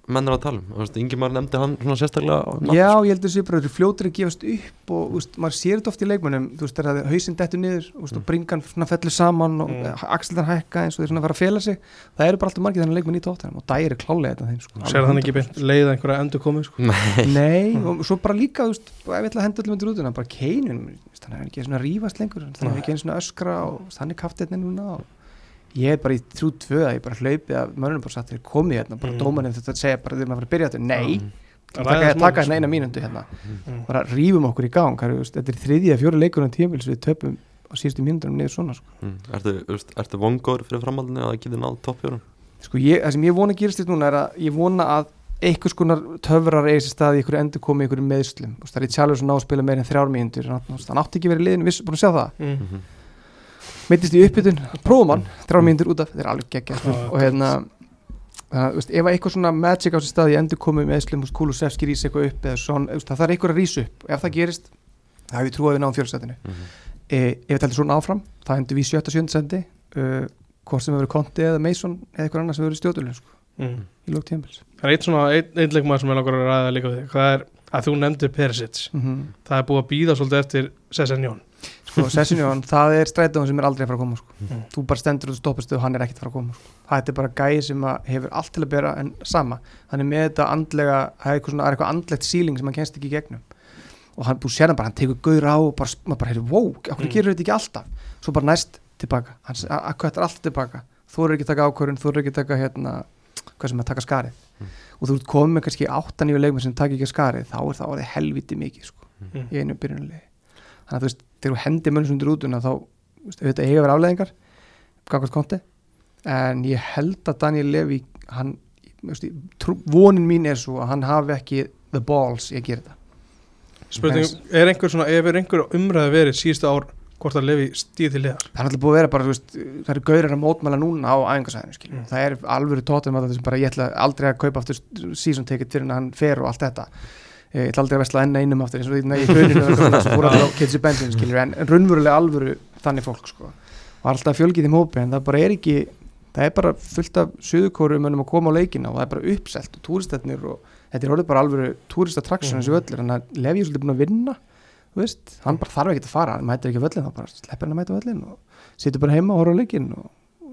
menn er að tala um Þú veist, Ingimar nefndi hann svona sérstaklega nafn, Já, ég heldur sér bara að fljótir að gefast upp og þú veist, maður sér þetta oft í leikmönnum þú veist, þegar hausinn dettur niður þú veist, og bringan svona fellur saman og Mm. mm. axlirnar hækka eins og þeir svona fara að fela sig það eru bara alltaf margir þannig leikmenn í tóttunum og er klálega þetta þeim sko. sér þannig ekki beint leið einhverja endur komið sko. Nei, Nei, *laughs* og svo bara líka, þú veist, ef ég ætla að henda útuna, bara keinin, þannig er ekki svona að rífast lengur, þannig er ég er bara í þrjú tvö að ég bara hlaupið að mönnum bara satt þeir komið hérna, bara Mm. dómarinn þetta að segja bara þegar maður fyrir að byrja þetta, nei, Mm. Taka, taka sko. hérna eina mínundu hérna, Mm. bara rífum okkur í gang, er, veist, þetta er þriðja fjóra leikur á tímils við töpum á síðustu mínundunum niður svona, sko. Mm. Ertu, ertu vongóður fyrir framhaldinu að það geti náð toppjórum? sko ég, það sem ég vona að gerast þetta núna er að ég vona að einhvers konar töfrar eigi sér stað í einhverju endur komið einhverju meðslum, veist, það er í tjálfur sem ná að spila meira en þrjár mínundur, hann hann átti ekki verið í liðinu, viss, búin að sjá það Mm. Mhm. Meittist í uppbytun, prófum hann þrjár mínútur út af, þetta er alveg geggja Já, og hérna þannig að, veist, ef eitthvað svona magic á sér stað í endur komið með Eslum, Kulusevski rís eitthvað upp eða svona, það þarf eitthvað að rís upp. Ef það gerist, það hef ég trúið við náum fjölsætinu. Mhm. e, ef við teltum svona áfram það endur við sjötta sjönd sendi uh, hvort sem hefur Conte eða Mason eða eitthvað annars sem hefur stjóðuleg sko, Mm. í lók tímpils Það er eitt svona, einn ein leikmaður sem mm sko, Sessinjón, það er strætóðan sem er aldrei að fara að koma sko. Mm. þú bara stendur og stoppast og hann er ekkert að fara að koma sko. það er bara gæði sem að hefur allt til að bera en sama, hann er með þetta andlega það er eitthvað, svona, er eitthvað andlegt síling sem hann kennst ekki í gegnum og hann búið sér hann bara, hann tekur gauður á og bara, maður bara heyrður, wow, okkur Mm. mm. gerur þetta ekki alltaf svo bara næst tilbaka, hann akkvættar alltaf tilbaka þú eru ekki að taka ákvörðun, þú eru ekki að taka hérna, hvað sem að taka skarið Mm. og þú ert komið með kannski áttan í leikmenn sem taka ekki skarið, þá er það orðið helviti mikið sko Mm. í einu byrjunulegi þannig að þú veist, þegar þú hendir mönnum undir útuna þá, auðvitað eiga verið afleðingar gangast konti en ég held að Daniel Levy hann, veist, vonin mín er svo að hann hafi ekki the balls í að gera þetta. Spurning, er einhver svona, ef er einhver umræði verið síðustu ár hvort að lefi stíð til liðar það er alltaf búið að vera bara, veist, það eru gaurir að mótmæla núna á æfingasæðinu, skiljum Mm. það er alvöru tóttum að það sem bara ég ætla aldrei að kaupa aftur season ticket fyrir hann fer og allt þetta ég ætla aldrei að vesla enn einum aftur eins og því í hruninu sem fór allir á Kids í Bendin skiljum en, en raunverulega alvöru þannig fólk sko. Og alltaf fjölgið þeim hópi en það bara er ekki það er bara fullt af suðukórum að koma á leikina og það er bara uppselt og túristetnir og þetta er orðið bara alvöru túristattraksjón eins og öllir en að Levi er svolítið búin að vinna veist, hann bara þarf ekki að fara hann mætir ekki völlin, þá bara sleppir hann að mæta völlin og situr bara heima og horfa á leikin og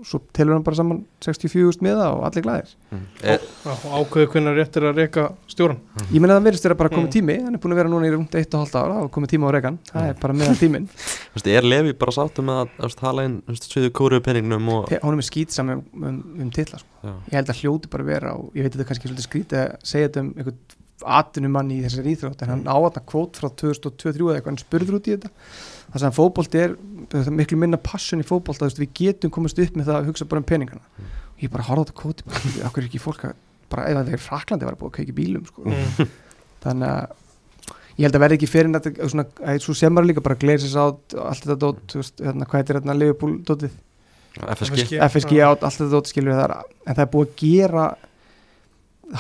svo telur hann bara saman 64.000 miða og allir glæðir Mm. Er, og ákveðu hvernig rétt er að reyka stjóran ég meina það verðist vera bara komið Mm. tími hann er búin að vera núna í rúmt 1,5 ára og komið tíma á regan, það er bara meðan tíminn. *laughs* Þú veist, er Levi bara sáttu með að hala inn þú veist, söðu kóru penningnum og Te- hún er með skýtsam um, um, um titla sko. ég held að hljóti bara vera og ég veit að þetta er kannski svolítið skrítið að segja þetta um einhvern atvinnumann í þessari íþrótt en hann á að kvót frá 2023 eða eitthvað, hann spurður út í þetta það sem að fótbolt er það er miklu minna passion í veist, við getum komast upp með það að hugsa bara um peningana. Og ég bara horfði á þetta kvóti bara, okkur er ekki fólk að bara það er fraklandi var að búið að kveiki bílum sko. mm. þannig að ég held að verði ekki fyrir en þetta svona, að svo sem maður líka bara gleysis át og allt þetta dót, þú veist, hérna, hvað heitir hérna Liverpool dótið? FSG FSG át, allt þetta dót skilur það en það er búið að gera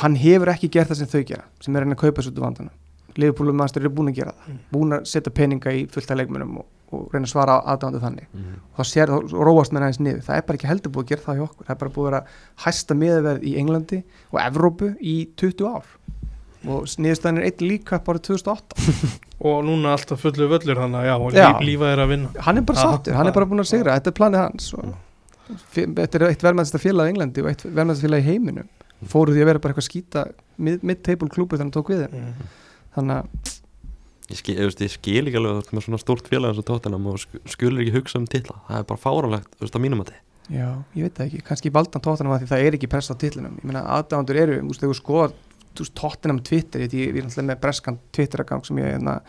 hann hefur ekki gert það sem þau gera sem er að kaupa þessu út úr vandana Og Manchester eru búin að gera það. Mm. búin að setja peninga í fullta leikmunum og, og reyna að svara aðdándu þannig. Mhm. og þá sér þá róast með aðeins niður. Það er bara ekki heldur búið að gera það hjá okkur. Það er bara búið að hæsta miðaverð í Englandi og Evrópu í 20 ár. Og niðurstæðin er einn líka árið 2008 *laughs* og núna alltaf fullu völlur þannig að já, og Já. lí, lífa er að vinna. Hann er bara sattur, hann er bara búin að sigra. Þetta er planið hans. Og fi- þetta er eitt verðmæðasta félag í Englandi og eitt verðmæðasta félag í heiminum. Fóru því að vera bara eitthvað skýta mid-table klúbu þannig að hann tók við þeim. Mm. Þannig að ég skil, ég, skil ekki alveg með svona stórt félag eins og tóttunum og sk- skulur ekki hugsa um titla. Það er bara fáralegt, þú veist, á mínum að já, ég veit það ekki, kannski valdan tóttunum að því það er ekki press á titlinum. Ég meina aðdándur eru, þú veist, þegar þú veist, tóttunum Twitter, ég, ég, er alltaf með breskan Twitter-agang sem ég, hérna,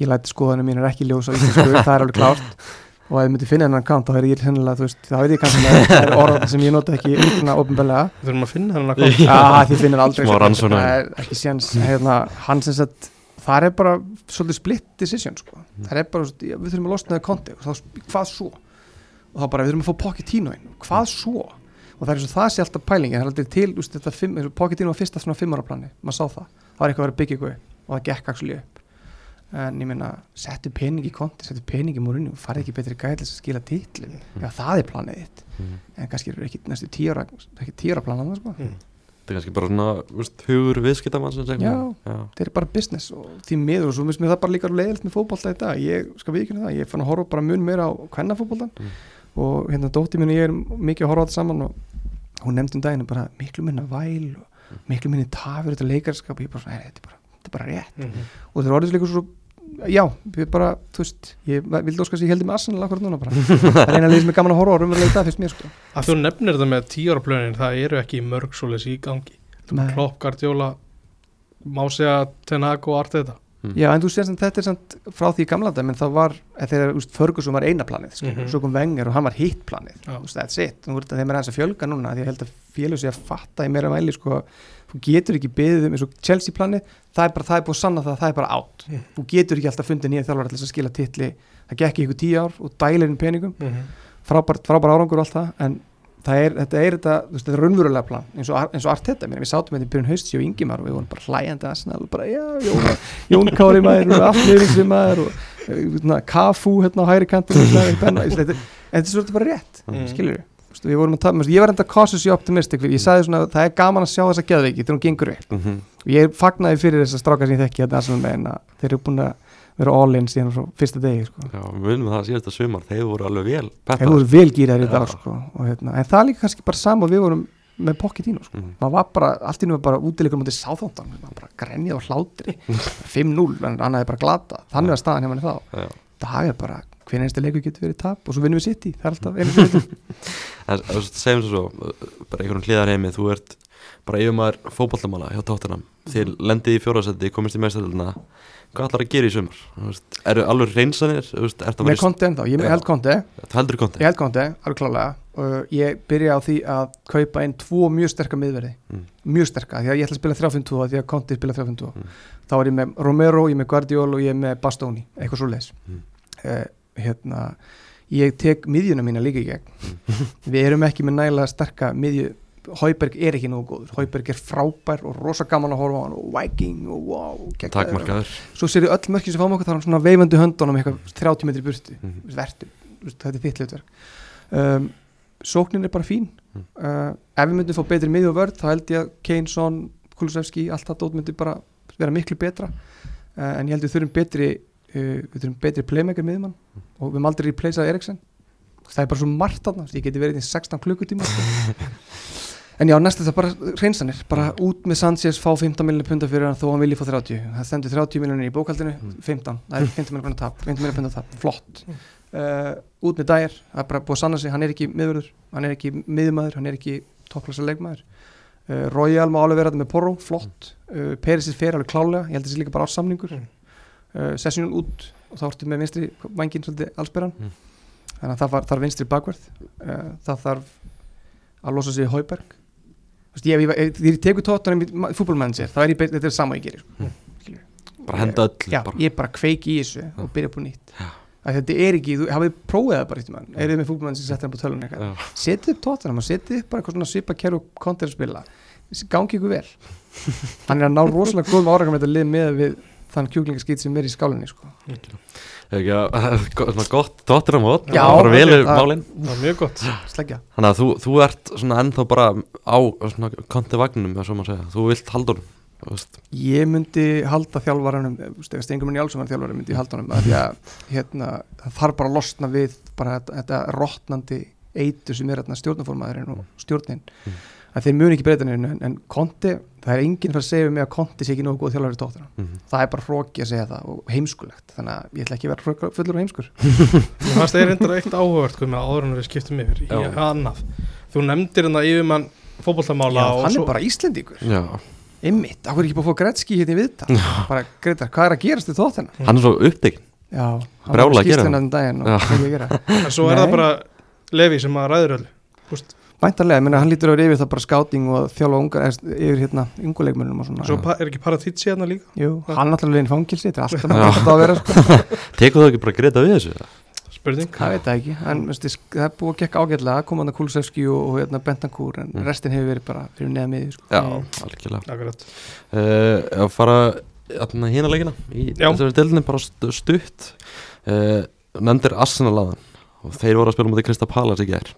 ég læti skoðanum mín er ekki ljós á íslensku *laughs* það er alveg klárt og ef ég myndi finna hennan kant þá er ég hennilega, þú veist, þá veit ég kannski að það er orð sem ég nota ekki svona ofinbellega við þurfum að finna hann að koma Já, þið finnir aldrei Smá sko. er ekki séns hérna, hann sem sagt það er bara svolítið split decision sko. það er bara, við þurfum að losna það konti og þá, sp- hvað svo? Og þá bara við þurfum að fá Pochettino inn, hvað svo? Og það er eins og það sé alltaf pælingi það er aldrei til, þú veist, þetta fimm, Pochettino var fyrsta svona fimmara plani, maður sá það, það var eitthvað að vera byggja ykkur og það gekk en ég meina, settu pening í konti settu pening í múrinu, farið ekki betri gæðlis að skila titlu, já það er planið þitt Mm. en kannski eru ekki næstu tíu ára ekki tíu ára planað það sko Mm. Þetta er kannski bara svona veist, hugur viðskiptamann sem Já. já. þetta er bara business og því miður og svo finnst mér það bara líka leiðilt með fótbolta í dag ég skal við ekki það, ég fann að horfa bara mun meira á kvennafótboltan Mm. og hérna dóttir minni ég er mikið að horfa á þetta saman og hún nefndi um daginn bara miklu minna væl og miklu minni tafur þetta leikarskap og ég bara, svona, "Nei, þetta er bara, rétt Mhm. og þeir orðið líka svo já, við bara, þú veist ég vildi óskast að ég heldur með Arsenal akkurat núna bara. Það er eina leið sem er gaman að horfa á raunverulega í dag fyrst mér sko. Að þú nefnir þetta með tíara plönin það eru ekki mörg svoleiðis í gangi. Klopp, Guardiola má segja Ten Hag og allt þetta Já, en þú sér sem þetta er samt frá því gamla dag, menn það var, eða þegar úst, Ferguson var eina planið, mm Mhm. svo kom Wenger og hann var hitt planið, Já. þú veist, that's it. Nú er þetta þeim er aðeins að fjölga núna, því ég held að að þú getur ekki beðið um eins og Chelsea planið það er bara, það er búið að sanna það, það er bara átt Mm. þú getur ekki alltaf fundið nýja þjálfara til þess að skila titli, það gekk í ykkur tíu ár og dælir inn peningum, frábær, frábær árangur og allt það, en það er, þetta er þetta, þú veist, þetta er raunverulega plan eins og, eins og Arteta, mér, við sátum þetta í byrjun haust og Ingimar og við vorum bara hlæjandi Arsenal og bara, já, Jón, Jón Kári maður og allt neyringsvið maður og eh, hérna, Kafu hérna á hægri kantin *laughs* en þetta er svolítið bara rétt Mm. skilur við, við vorum að ég var enda cautiously optimistic, ég sagði svona það er gaman að sjá þessa geðveiki þegar hún gengur upp Mhm. og ég fagnaði fyrir þessa strákar sem ég þekki að Arsenal með en að þeir eru búin að vera all in síðan frá fyrsta degi sko. Já, við munum það síðasta sumar, þeir voru alveg vel þeir peppaðir. voru vel gýrar í dag sko, og, hérna, en það er líka kannski bara sama og við vorum með Pochettino sko. Mhm. maður var bara, allt í nú bara útileikur mútið sáþóndan, maður bara grenjað og hlátri *laughs* 5-0, en annað er bara glata þannig var staðan Já. það er bara, hver einstu leikur getur verið tap og svo vinnum við sitt í, það er alltaf einu fyrir þú veist, segjum svo bara einhvern hlýðar heimi, þú ert bara yfirmaður fótballamála hjá tóttunum, þið lendið í fjórasetti, komist í meðstæðuna, hvað ætlar að gera í veist, eru alveg reynsanir? Með konti ennþá, ég held konti ég held konti, alveg klálega og ég byrja á því að kaupa inn tvo mjög sterka miðverði, Mm. mjög sterka því að ég ætla að spila 3-5-2 því að konti spila 3-5-2 Mm. þá er ég með Romero, ég er með Guardiol og ég er með Bastoni, eitthvað svo leis Mm. uh, hérna ég tek miðjuna mína líka í gegn. Við erum ekki með nægilega sterka miðju. Hauberg er ekki nógu góður. Hauberg er frábær og rosa gaman að horfa á hann og Viking og wow. Takmarkaður. svo ég öll mörkin sem fáum okkur er hann svona veifandi höndunum eitthvað 30 metri burti Mhm. vertu, þetta er þitt hlutverk. Um, sóknin er bara fín. Mm. uh, ef við myndum fá betri miðju og vörð þá held ég að Keyneson, Kulusevski allt það dót myndi bara vera miklu betra. Uh, en ég held við þurfum betri uh, við þurfum betri playmaker miðjumann og við höfum aldrei replaceað Eriksen. Það er bara svo margt þarna, ég geti verið í 16 klukkutíma sko. *laughs* en já, næst þetta bara reynsanir, bara út með Sanchez fá 15 miljonir punta fyrir hann þó hann vilji fá 30 það stendur 30 miljonir í bókaldinu Mm. 15, það er 15 miljonir tap 15 miljonir punta tap, flott. Uh, út með Dyer, það er bara búið að sanna sig hann er ekki miðvörður, hann er ekki miðmaður hann er ekki topplasa leikmaður. Uh, Royal má alveg vera þetta með Porro, flott. Uh, Peris er fyrir alveg klálega, ég held að það sé líka bara ársamningur Mm. Uh, Sessionun út og þá ertu með vinstri vangin svolítið allsperran Mm. þannig að það var, þarf vinstri bakverð uh, það þarf að losa sig í Hauberg Þú veist, ég, því tekur tóttunum í fútbolmanager þá er ég, þetta er sama ég gerir. Skilurðu. Bara henda öll. já, bara. ég bara kveiki í þessu og byrja upp á nýtt Já. að þetta er ekki, þú hafið prófið það bara eitthvað, er þið með fútbolmanager sem settir hann på tölun setið upp tóttunum og setið upp bara eitthvað svona svipa kæru kontir að spila gangi ykkur vel *laughs* hann er að ná rosalega góðum árangum með þetta lið með við þann kjúklingaskýt sem er í skálinni sko. Ekki að, *laughs* svona gott tóttir á mót, Já, það- í málinn. það er mjög gott sleggja Þannig að þú, þú ert svona ennþá bara á svona konti segja, þú vilt halda honum. þú veist. Ég myndi halda þjálfaranum Stengur minn Jálsson var þjálfaranum myndi ég halda honum af því að hérna, það þarf bara að losna við bara þetta, þetta rottnandi eitur sem er hérna, stjórnaformaðurinn og stjórnin Mm. að þeir muni ekki breyta en, en Konti, það er enginn fyrir að segja mig að Konti sé ekki nógu góð þjálfari tóttina Mhm. það er bara hróki að segja það og heimskulegt. Þannig að ég ætla ekki að vera fullur og heimskur. *laughs* Mér fannst það er reyndar eitt áhugavert með áður en við skiptum yfir í Já. annað. Þú nefndir hérna yfirmann fótbolltamála Já, og hann svo- er bara Íslendingur. Já, Einmitt, af hverju ekki búið að fá Gretzky hérna í viðtal? Bara Gretar, hvað er að gerast í tóttina? hann er svo upptekinn. Já, hann að gera skýrst hennan daginn og er að en svo er það Nei. bara Levi sem að ræður öllu Úst, Væntanlega, minna, hann lítur að vera yfir það bara skáting og þjálfa ungar, eða yfir hérna unguleikmönnum og svona. Svo pa- er ekki Paratizzi hérna líka Jú, hann náttúrulega inn fangilsi, þetta er alltaf þetta á að vera, sko. *laughs* Tekur þú ekki bara greita við þessu? Spurning Það veit það ekki, en veistu, það er búið að gekka ágætlega, kom hann að Kulusevski og, og hérna Bentancur, en Mm. restin hefur verið bara fyrir neða miði, sko. Já, Mm. algjörlega. Akkurat Uh, að fara hérna leikina í þessari deildinni bara stu- stutt uh, nefndir Arsenal aðan og þeir voru að spila mútið Krista Pallas í gær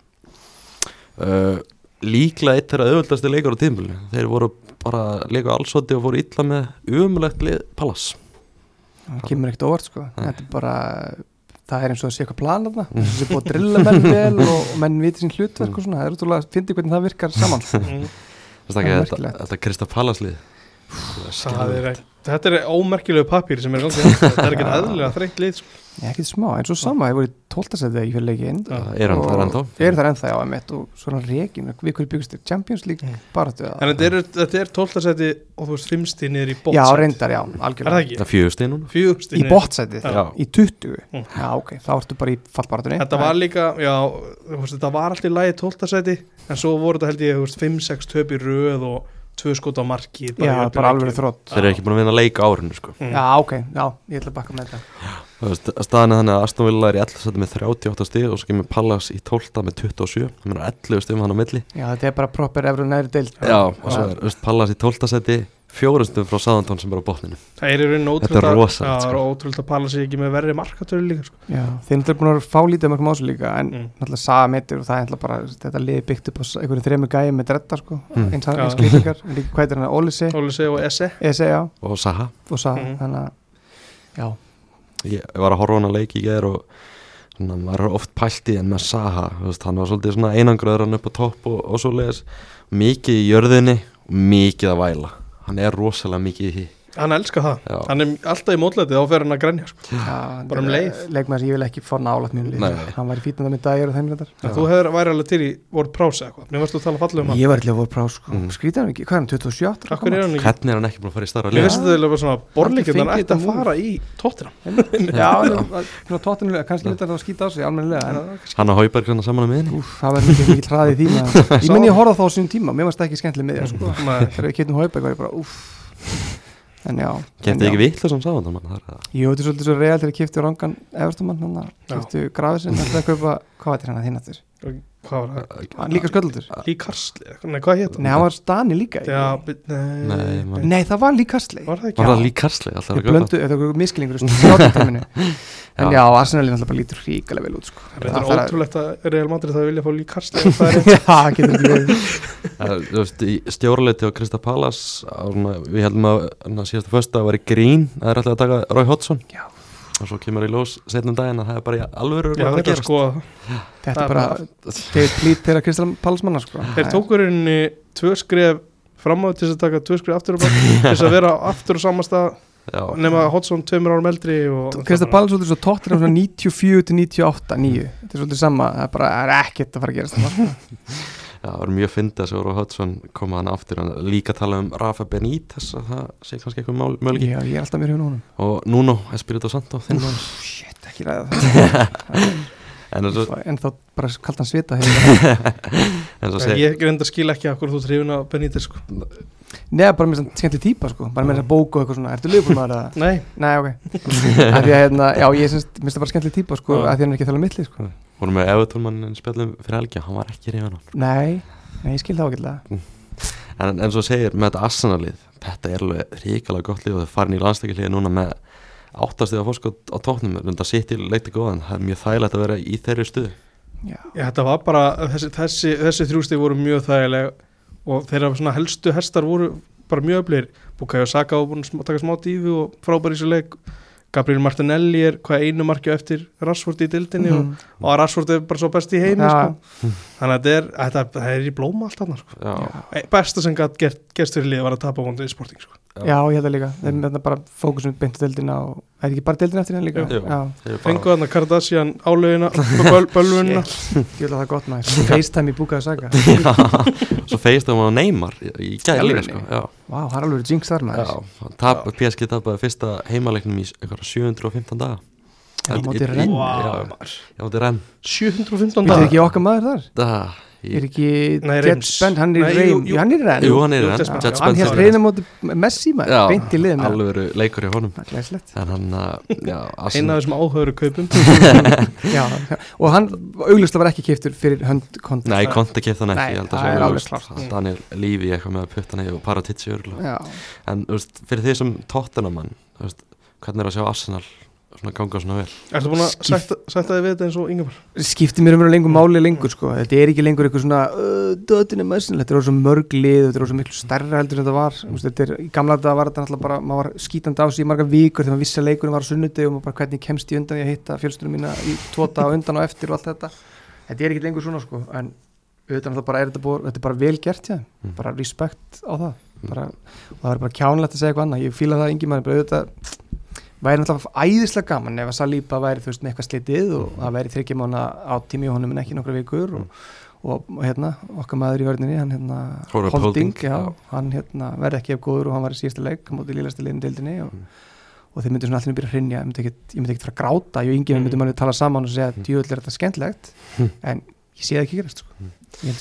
uh, líklega eitt þeirra auðvöldasti leikur á tímulinu þeir voru bara að leika allsóti og fóru illa með umulegt lið Pallas. Það kemur ekkert óvart sko. Þetta er bara það er eins og að sé eitthvað plan þarna. Þess að sé búið að drilla menn vel *laughs* og, menn viti sín hlutverk og svona. Það er útrúlega að fyndi hvernig það virkar saman sko. Mm. Það er þetta, merkilegt. þetta Krista Pallas lið Það er, þetta er ómerkilegu pappír sem er gangi þetta er ekki eðlilega þreytt lið sko. Nei, ekkert smá, eins og sama, það voru í tóltasætið ekki fyrir leikin Já. er hann þar ennþá er það ennþá, já, emitt og svona rekin, við hverju byggust þér Champions League Mm. bara til en þetta er, þetta er 12. seti og þú veist 5 stíð niður í já, bótsæti reyndar, já, er það algjörlega ekki? það er fjögust í núna 4 stíð í bótsætið, Já. í 20 Mm. já, ok, þá ertu bara í fallbaratunni Þetta var líka, já, þú veist, þetta var alltaf í lagi 12. seti en svo voru þetta held ég, þú veist, 5-6 töp í röð og 2 skot á marki já, bara alveg þrótt þeir eru ekki búin að vinna leik á árinu sko. Mm. já, ok, já, ég ætla að bakka með þetta staðan er þannig að Aston Villa er í 11 seti með 38 stig og svo kemur Pallas í 12 með 27 það meina 11 stigum hann á milli. Já, þetta er bara proper efru næri deild. Já, og svo er veist, Pallas í 12 seti fjórustum frá Sáðantón sem er á botninu Það er Þetta er að, rosalegt, já, það sko. er ótrúld að pala sig ekki með verri markatölu líka sko. já, þeir eru búin að fá lítið mörgum ásum líka en Mm. náttúrulega saga meittir og það er náttúrulega bara þetta liði byggt upp á einhverjum þremur gæði með dretta sko, Mm. eins, en líka hvað er Ég var að horfa á hana leik í gær og svona, maður er oft pælt í en með Saha veist, hann var svolítið svona einangröður hann upp á topp og, og svo leiðis mikið í jörðinni og mikið að væla. Hann er rosalega mikið í því Hann elskar það, Já. hann er alltaf í mótlætið þá fer hann að grenja sko. já Bara um leið. leikmaður sem ég vil ekki fá nálat mjög leið, hann var í fítnum það með dagir og þeim reyndar. Þú hefur væri alveg til í Word Prowse eða eitthvað. Mér varst þú að tala fallið um hann. Ég var ekki að voru prá sko, Mm. skrítið hann ekki, hvað er hann, 27 ára? Akkur er hann ekki? Hvernig er hann ekki búin að fara í starra Mér lið? finnst þetta eiginlega bara svona Borlíkjum fengið ætti að fara í tóttina *laughs* kannski myndi hann að skýta á sig *laughs* en ég ég ég já, Kæfti ekki vitlu sem er það Jú, þetta er svolítið svo real þegar kiptu rangan Evertumann, hann kiptu grafið ætlaði að kaupa, hvað var þetta hann að þinn aftur? Hvað var það? Líka sköldur Lík Karsli Nei, hvað hétt Nei, hann var Stani líka Já, nei, Nei, Nei, það var líka Karsley Var það ekki? var það lík Karsli alltaf Þeir að kaupa blöndu, þetta var miskilingur *laughs* En Já. já, Arsenal er náttúrulega bara lítur ríkilega vel út sko. Það er Það ótrúlegt að Real Madrid það vilja fá Lík Karsli ef það er *laughs* Já, það getur ekki verið. *laughs* Eh, Þú veist, í stjóraleiti á Krista Pallas við heldum að na, síðasta fösta var í grín að það er alltaf að taka Rói Hodson Já. Og svo kemur í ljós setnum daginn að það er bara í alvöru Já, að þetta er gerast. sko Þetta er bara, þeir plít þeirra Kristján Pálsmanna sko. Þeir tókur henni tvö skref fram á til þess að taka tvö skref aftur og bak *laughs* til þess að vera aftur á sama stað Já, nema Hodson tveimur árum eldri og Kristján Pálsmanna er svo tóttir á 94 til 98, 9 Þetta er svolítið sama, það er bara er ekkert að fara að gerast *laughs* það var mjög fyndið að svo Rói Hodson koma hann aftur. En líka tala um Rafa Benítez að það sé kannski eitthvað möguleik Já, ég er alltaf mér hjá núna og Nuno Espirito Santo Shit, ekki ræða það. *laughs* En og, En þá bara kallt hann svita *laughs* og Ég, reynda að skila ekki okkur þú trefin að Benítez sko. Nei, bara með svona skemmtileg típa sko. Bara með þess að bóku og eitthvað svona. Ertu liðbúlmaður eða? Nei, Nei, ok. Af því að hérna, já, ég syns, minnst það bara skemmtileg típa sko. Af því hann er ekki að tala mittli sko vorum með Evertón mann spjallum fyrir helgi hann var ekki reyðan hann Nei, nei, ég skil það ágætlega. En eins og segir með þetta Arsenal-lið þetta er alveg ríkala gott lið og þau farin í landstakilið núna með áttastið á fórskot á tóknum runda sitt í leikti góðan það er mjög þægilegt að vera í þeirri stuðu Já, þetta var bara, þessi, þessi, þessi þrjústi voru mjög þægileg og þeirra svona helstu hestar voru bara mjög öflir Bukayo Saka var búin að taka smá dífu og frábær í þessu leik Gabriel Martinelli er hvað einu markju eftir Rashford í dildinni Mhm. og, og Rashford er bara svo best í heimi Já. sko. þannig að þetta er, þetta, það er í blóma allt annars sko. já, já. E- besta sem gætt gert, gerst fyrir liða var að tapa vondu í sporting sko. Já, ég held það líka Þeir með þetta bara fókusum beint á deildina og Það er ekki bara deildina eftir hann líka Jú. Já, þeir eru fengu þarna Kardashian álögina böl, *laughs* bölvunna ég vil að það er gott maður *laughs* FaceTime í búkaðu saga svo það á Neymar í, í líka alvörinni? sko. já, Vá, það er alveg jinx þar maður. Já, tap, PSG tapaði fyrsta heimaleiknum í eitthvað 715 daga. Já, á móti Í- í- Rennes. já, já, á móti renn 715 Býttu dagar ekki okkar maður þar? það, er ekki Jet. Spence, hann er reym jú. hann er reym Jú, hann er já. hann Spence hér er- reyna móti Messi beint í liðin alveg verið leikur í honum. Glæslegt en hann að, já, *laughs* eina af þessum áhöru kaupum. *laughs* Og hann auglustlega var ekki keiftur fyrir hönd konti Nei, Konti kefði hann ekki, ég held að það sé er alveg augljóst. klárt. að Daniel Lífi eitthvað með að putta hann og Paratici örgulega Já, en fyrir því sem tóttunamann hvernig er að sjá Arsenal svona ganga svona vel Ertu búin að Skip- sætta þig við þetta eins og Ingemar? skipti mér um að lengur máli lengur sko. þetta er ekki lengur eitthvað svona uh, dötin er messin, þetta er svo mörg lið þetta er svo miklu stærra heldur en þetta var mm. þetta er, í gamla þetta var þetta náttúrulega bara maður var skítandi á sig í marga vikur þegar maður vissi að leikurinn var á sunnundi og maður bara hvernig kemst ég undan ég að hitta fjölstunum mína í tóta og undan og eftir og allt þetta þetta er ekki lengur svona sko en auðvitað bara er þetta, búið, þetta er bara vel gert já. Mm. bara respekt á það bara, og það er bara kjánlegt að segja eitthvað annað ég fíla það yngi maður, bara auðvitað væri náttúrulega æðislega gaman ef að Salíba væri þú veist með eitthvað slitið og það væri þryggja mánu á tími og honum en ekki nokkra vikur og, og, og hérna okkar maður í vörðinni hann hérna Holding, Holding, já, hann hérna verði ekki ef góður og hann var í síðasta leik á móti lílasti liðin deildinni og, Mm. og þeir myndu svona allir byrja að hrinja ég myndi myndi ekkit fara að gráta ég og yngi myndum alveg tala saman og segja að djúvöld er þetta skemmtlegt Mm. en ég sé það ekki gerast sko. Ég held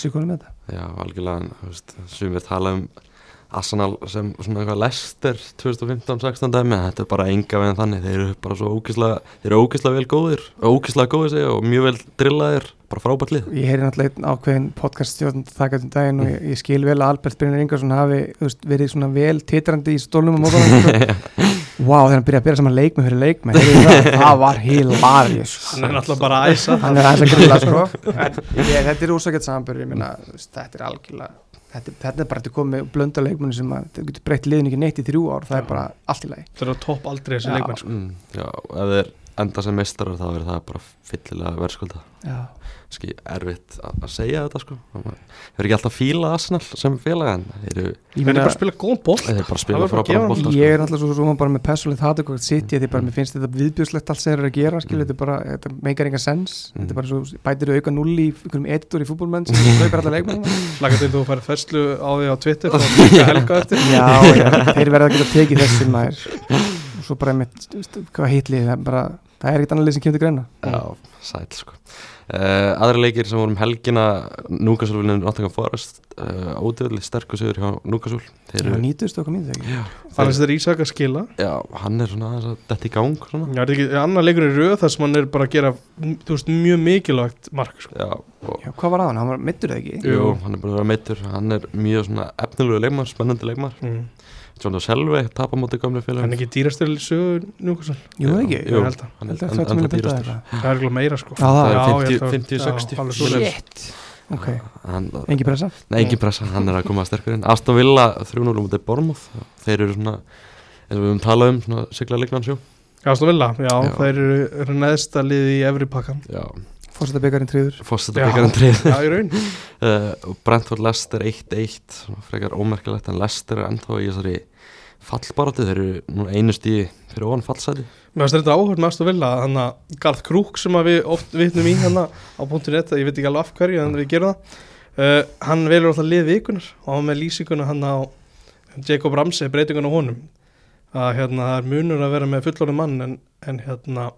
þetta Arsenal sem svona eitthvað Lester 2015-16 dæmi, en þetta er bara enga veginn þannig, þeir eru bara svo ógislega þeir eru ógislega vel góðir, ógislega góðir sig og mjög vel drillaðir, bara frábært lið. Ég heyri náttúrulega einn ákveðin podcaststjórn þakka um daginn og *laughs* ég, ég skil vel að Albert Brynjar Ingarsson hafi veist, verið svona vel titrandi í stólnum og mótanum wow, þegar hann byrjaði að bera saman leikmenn fyrir leikmenn heyrðu það, það var hilarious. Hann er náttúrulega bara að æsa hann er að grilla sko. *laughs* En ég, þetta er ég minna, þetta þetta, þetta er bara að koma með blönda leikmenn sem að þetta getur breytt liðin ekki neitt í þrjú ár það er bara allt í lagi. Það er á topp aldrei þessi leikmenn sko. mm, Já, ef þeir enda sem meistarar þá er það bara fyllilega verðskulda. Já, Ski, erfitt að að segja þetta sko Þeir eru ekki alltaf fíla Arsenal sem félag en þeir eru, bara að spila góðan ból þeir eru bara að Það spila var bara að gefa bólta ég sko. er alltaf svo, svo bara með personlegt hata hvort sitt ég bara mér finnst þetta viðbjöðslegt allt sem þeir eru að gera skil, Mm. þetta er bara, þetta meikar enga sens Mm. þetta er bara svo, bætir auka null í einhverjum editor í fútbolmenn sem *laughs* hlaupar alla leikmenn Laka til þú færð ferslu á því á Twitter og *laughs* helga eftir já, já, þeir verða að geta tekið þessu maður og svo bara með, hvað það er bara, það er ekkert annað lið sem kemur til greina Já, sæl sko uh, Aðra leikir sem vorum helgina Núkasúlunum Nottingham Forest uh, Ódöðli sterkur sigur hjá Núkasúl Þeir eru, nýtust okkar mín þegar já, Þannig að þetta er Ísak að skila já, hann er svona aðeins að detta í gang svona. Já, er ekki annar leikur í röð þar sem hann er bara að gera þú veist, mjög mikilvægt mark sko. Já, og Já, hvað var að hann? Hann var mittur eða ekki? Jú, hann er búin að vera meittur, hann er mjög svona efnilegu leikmar, spennandi leikmar mm. John Selvi, tapamóti gamle félag Hann er ekki dýrastur í sögu Njúkasal Jú, ekki? Ég held að Hann Held er að betta dýrastur eitthvað Það er ekki meira sko Já, það er Já, er ég 50, held að- 50 já, 60 alveg svoleiðis. Shit Ok, Hann, engi pressa? nei, engin pressa, hann er að koma sterkur inn Aston Villa 3-0 mútið Bormóð Þeir eru svona, eins og við höfum talað um svona sigla leikmannsjó Já, Aston Villa, já, þeir eru, neðsta liði í efri pakkan Já, Fórseta byggarinn tríður fórseta Já. byggarinn trið Já, í raun uh, Brentford Leicester 1-1 svona frekar ómerkilegt en Leicester er ennþá í þessari fallbarátti þeir eru nú einu stíði fyrir ofan fallsæti Mér finnst þetta áhört með Aston Villa Þannig að Garth Krúk sem að við oft vitnum í hérna á .net Ég veit ekki alveg af hverju en við gerum það uh, Hann velur alltaf lið vikunar og hann með lýsinguna hann á Jacob Ramsey breytingun á honum að hérna það er munur að vera með fullorðin mann en, en hérna.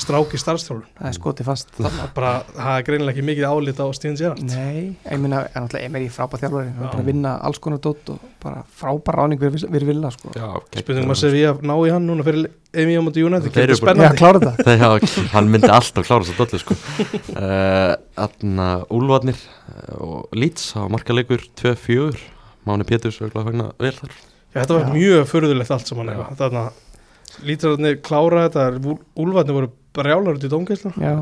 Stráki starfstjálfur Það er skotið fast það er bara, það er greinilega ekki mikið álit á Steven Gerrard Nei, ég meina, en náttúrulega Emery frábæð þjálfari Hann er Já. bara að vinna alls konar dótt og bara frábær ráning við, við vilja sko Já, spurningum að segja ná í hann núna fyrir Emi á Þeir getur eru bara- Já, spennandi klára þetta Það, *laughs* já, hann myndi alltaf klára þess að dollu sko. uh, *laughs* Þarna Úlfarnir uh, og Leeds á markaleikur 2-4 Máni Péturs auðvitað fagna vel þar Já, þetta var Já. mjög förðulegt allt saman Já. eitthvað. Þarna lítrarnir klára þetta, úlfarnir voru brjálar út í dómgæsla. Já,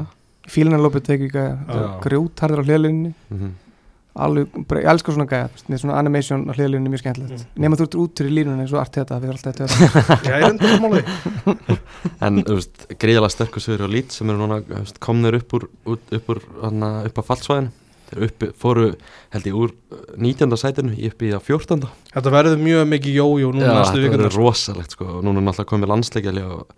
fílunar lópið tekið gæja Já. Grjótharður á hliðlinni mm -hmm. Alveg, bara, ég elskar svona gæja svona animation á hliðlinni mjög skemmtilegt Mm. Nefn að þú ert út fyrir línunni eins og art þetta Við erum alltaf þetta *laughs* Já, ég er enda því. *laughs* En þú veist, greiðalega sterkur sigur á Leeds sem eru núna þú veist, komnir upp úr, út, upp, úr upp að fallsvæðinu Þeir uppi, fóru held ég úr uh, 19. sætinu í upp í að 14. Þetta verður mjög mikið jójó núna Já, næstu þetta vikunar. verður rosalegt sko og núna er náttúrulega komið landsleikjali og,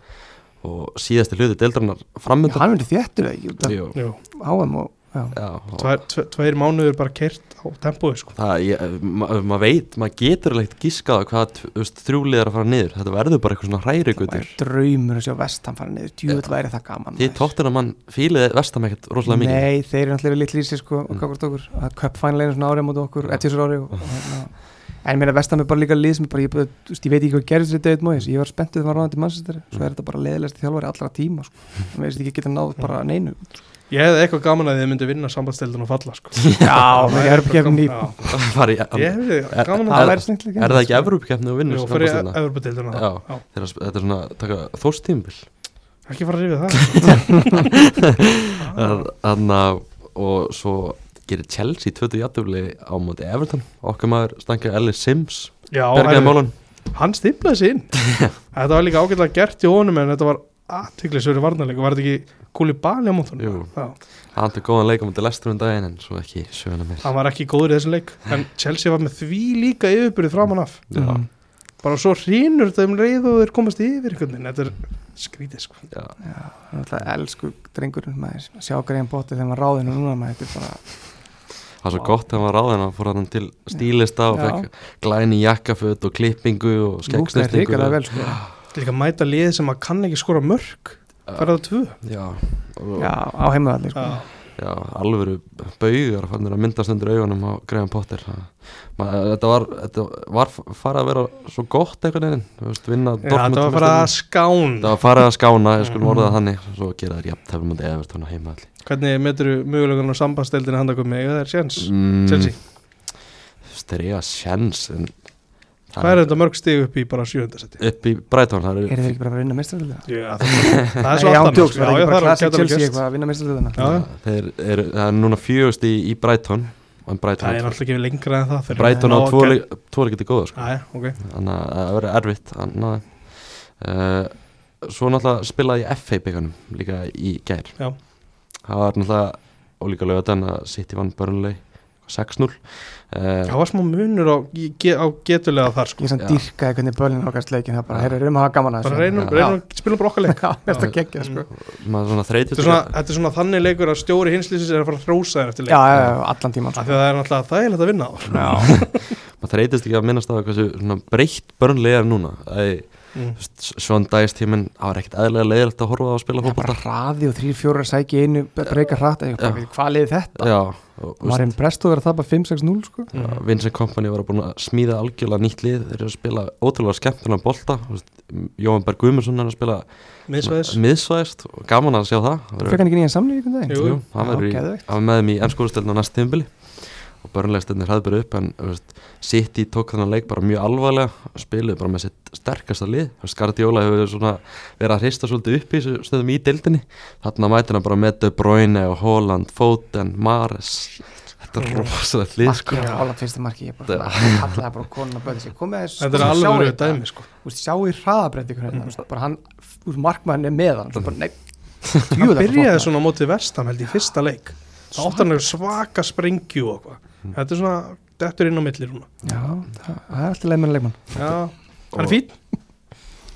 og síðasti hluti deildarinnar Já, framöndan Hann verður þéttur eða ekki út af HM og já. Já, og Tvær, tve, tveir mánuður bara kert á tempói sko. það, ég, ma- maður veit, maður getur leikt gískað á hvað þú veist, þrjúlið er að fara niður þetta verður bara eitthvað svona hræri það er draumur að sjá vestam fara niður djúvel væri það gaman maður. tóttir að mann fílið vestam ekkert rosalega mikið Nei, þeir eru náttúrulega litli í sig sko, Mm. mm. okkur, að cupfænleinu svona árið mot okkur, ettisur ári og, *laughs* og, hérna. en mér er vestam er bara líka lið sem bara, ég, bara, veist, ég veit ekki hvað gerðist við David Moyes, ég var spenntuð þegar var ráðandi mannsistir svo er þetta bara leðilegst þjálfari allra tíma sko. Það Ég hefði eitthvað gaman að þið myndi vinna sambandstildin og falla sko. *laughs* Já, það er. Fari, Ég hefði Er- gaman það að væri snilllega Er það ekki vinnur Jú, sem fyrir framboðsdeildina? Evropadeildina Já. Já. Þegar sp- Þetta er svona, taka þórstímbil Ekki fara að rifja það Þannig að og svo gerir Chelsea 20 jættufli á móti Everton okkar maður stangið Ellis Sims Já, bergaði málun hann stimplaði sig inn *laughs* Þetta var líka ágætlega gert í honum en þetta var aðtöklisverið varnarleik Var þetta ekki kúli bali á mótunum? Jú. Já, hann til góðan leik á móti Lestur um daginn en svo ekki söguna mér. Hann var ekki góður í þessum leik En Chelsea var með því líka yfirbyrðið framan af. Já, Mm. Bara svo hrínur þetta um leið og þeir komast yfir einhvern veginn. Þetta er skrítið sko. Já, Já, það er alltaf elsku drengurinn maður, sjá grein bóti þegar maður ráðinu núna maður, þetta er bara það var svo gott þegar hann var ráðin að fór hann til stílista og fekk glæni jakkaföt og klippingu og skeggsnestingu hrikalega vel sko. Líka mæta lið sem að kann ekki skora mörg Færða tvö? Já, og, Já, á heimaðalli sko. Já, alvöru baugar fannir að myndast undir augunum á Graham Potter. Það, ma, þetta, var, þetta var farið að vera svo gott einhvern veginn þú veist, vinna Já þetta var að fara að skán Það var farið að skána, ég Mhm. orða það þannig. Svo gera þær jafn tefnum mútið Evertón að heima allir Hvernig metur þú mögulegan á sambandstildinu handa komið? Eða það er séns? mm, Chelsea? Þeir eiga sjens en Hvað er þetta mörg stig upp í bara sjöfundasetti? Upp í Brighton, það Er þeir ekki bara að vinna mestraröldina? Já, *laughs* það, er svo bara það er gæti alveg Chelsea eitthvað að vinna eru, það er núna fjögust í, í Brighton. En Það Brighton, er náttúrulega ekki lengra en það Brighton á ná að tvo ge- leik- tvo leikið til góða sko. Þannig að það verður erfitt að ná þeim. Uh, Svo náttúrulega spilaði ég FA byggunum líka í gær. Já. Það var náttúrulega ólíka lögatan að City vann börnulegi 6-0 uh, Það var smá munur á, á getulega þar sko. Ég sem Já. dýrkaði hvernig bölin okkast leikin það bara, heyrðu, erum að hafa gaman að þessu. Reynum, reynum spila bara okkar leik sko. Svona Þetta er svona, þetta er svona þannig leikur að stjóri hinslýsins er að fara að hrósa þér eftir leik. Já, já, já, allan tíman Af sko. því að það er náttúrulega þægilegt að vinna á. Já, *laughs* maður þreytist ekki að minnast á hversu breytt börnlega er núna. Æ, Mm. Svon dæst tíminn, það var ekkert eðlega leiðilegt að horfa á að spila er bara fótbolta hraði og þrýr fjórar sæki í einu breyka hratt, hvað liði þetta Já, og, og Marin Presto er að tapa 5-6-0 sko Mhm. Vincent Kompany var búin að smíða algjörlega nýtt lið þeir eru að spila ótrúlega skemmtunar bolta Jóhann Berg Guðmundsson er að spila Miðsvæðis miðsvæðist og gaman að sjá það Það verður- Fekk hann ekki nýjan samlík um daginn? Jú. Jú, hann í- var með þeim í ennskólustelinu á næst tímbili og börnlegstelnir hafði bara upp en veist, City tók þannig leik bara mjög alvarlega og spiluði bara með sitt sterkasta lið. Guardiola hefur svona verið að hrista svolítið upp í stöðum í deildinni. Þarna mætir hann bara með De Bruyne og Holland, Foden, Mares þetta er rosalegt lið sko. Markið, Holland fyrsta markið, ég bara kallaði bara konuna böði sér, komið þessu Þetta er alveg verið dæmi sko. Sjá í hérna, veist, markmann er með hann, svo bara, nei. Hann byrjaði svona á móti vestam held í fyrsta leik. Það átti hann svaka sprengju og eitthvað Þetta er svona, dettur inn á milli núna. Maður. Já, það það er alltaf leið með leikmann. Já, hann er fín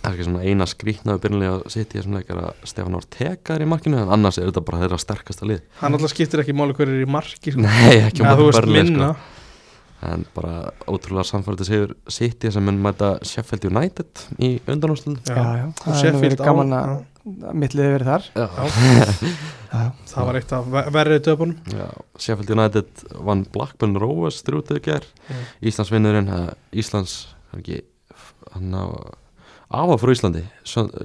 það er ekki svona eina skrýtnaðu byrjunlega að City er svona leikar að Stefán Ortega er í markinu en annars er þetta bara þeirra sterkasta lið. Hann alltaf skiptir ekki máli hverju er í marki sko. Nei, ekki Eða um en bara ótrúlega samfærdi sigur City sem mun mæta Sheffield United í undanústlun Já, já, Og það er verið á- gaman að mittliði verið þar já. *laughs* Já, Það var eitt af ver- verri döpunum Já, Sheffield United vann Blackburn Rovers þrjútið ger Mm. Íslands vinnurinn Íslands hann á afa frá Íslandi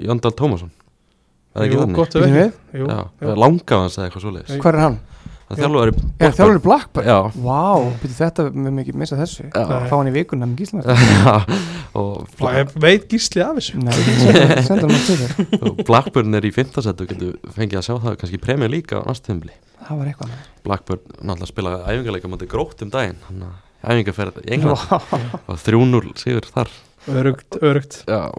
Jóndal Tómasson er Jú, gott ef Býtum ekki við? Jú, Já, jú. langa hans eða eitthvað svoleiðis. Hvað er hann? Það þjálfur þjálfur Blackburn? Já, Vá, byrju þetta með mikið missa þessu. Já, Fá hann í vikuna með gísla. *laughs* Veit gísli af þessu? Nei, *laughs* senda- hann þér. Og Blackburn er í fimmtasett og getur fengið að sjá það kannski premjör líka á næstu tímabili. Það var eitthvað. Blackburn náttúrulega spila æfingarleika mútið grótt um daginn hann að æfingarferð í England og 3-0 sigur þar. Örugt, örugt Já,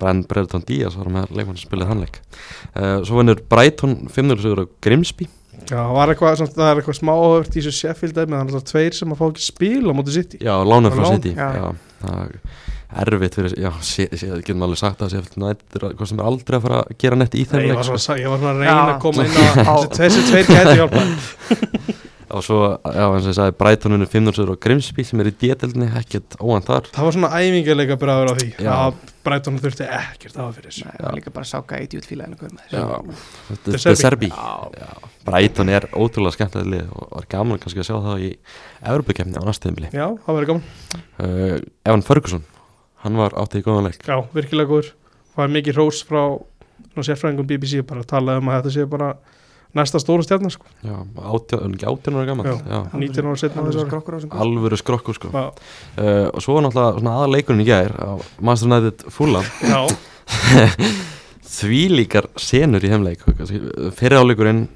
Ben Brereton Díaz var með leikmann sem spilaði hann leik uh, Svo vinnur Brighton 5-0 sigur á Grimsby Já, var eitthvað, samt, það er eitthvað smá áhört í þessu Sheffield dæmi, þannig að það er tveir sem að fá ekki spil á móti sitt Já, lánuð frá City já. Já, það erfitt fyrir, já, sé, sé, getum alveg sagt að Sheffield United er hvað sem er aldrei að fara að gera neitt í Nei, þeim ég, leik var sko. svona, ég var svona að reyna Já. að koma inn á *laughs* þessi tveir gæti hjálpa *laughs* og svo, já, eins og ég sagði Brightoninu 500 og Grimsby sem er í D-delni ekkert óan þar. Það var svona æfingarleika bræður á því Já. að Brighton þurfti ekkert að fyrir þessu. Nei, það var líka bara sáka eitt að Já, þetta er Serbi. Brighton er ótrúlega skemmtilega lið og var gaman kannski að sjá það í Evropakefni á næstuðinbili Já, það verður gaman. Uh, Evan Ferguson, hann var áttið í góðan leik. Já, virkilega góður. Það er mikið rós frá svona sérfræðingum BBC bara að tala um að þetta sé bara næsta stóra stjarnar sko. Já, átján, ekki átján ára. Já. 19 ára setna ári. skrokkur alvöru skrokkur sko. Já, uh, og svo var náttúrulega svona aðal leikurinn í gær á Master United Fulham. Já, *laughs* því líkar senur í heimleik fyrir áleikurinn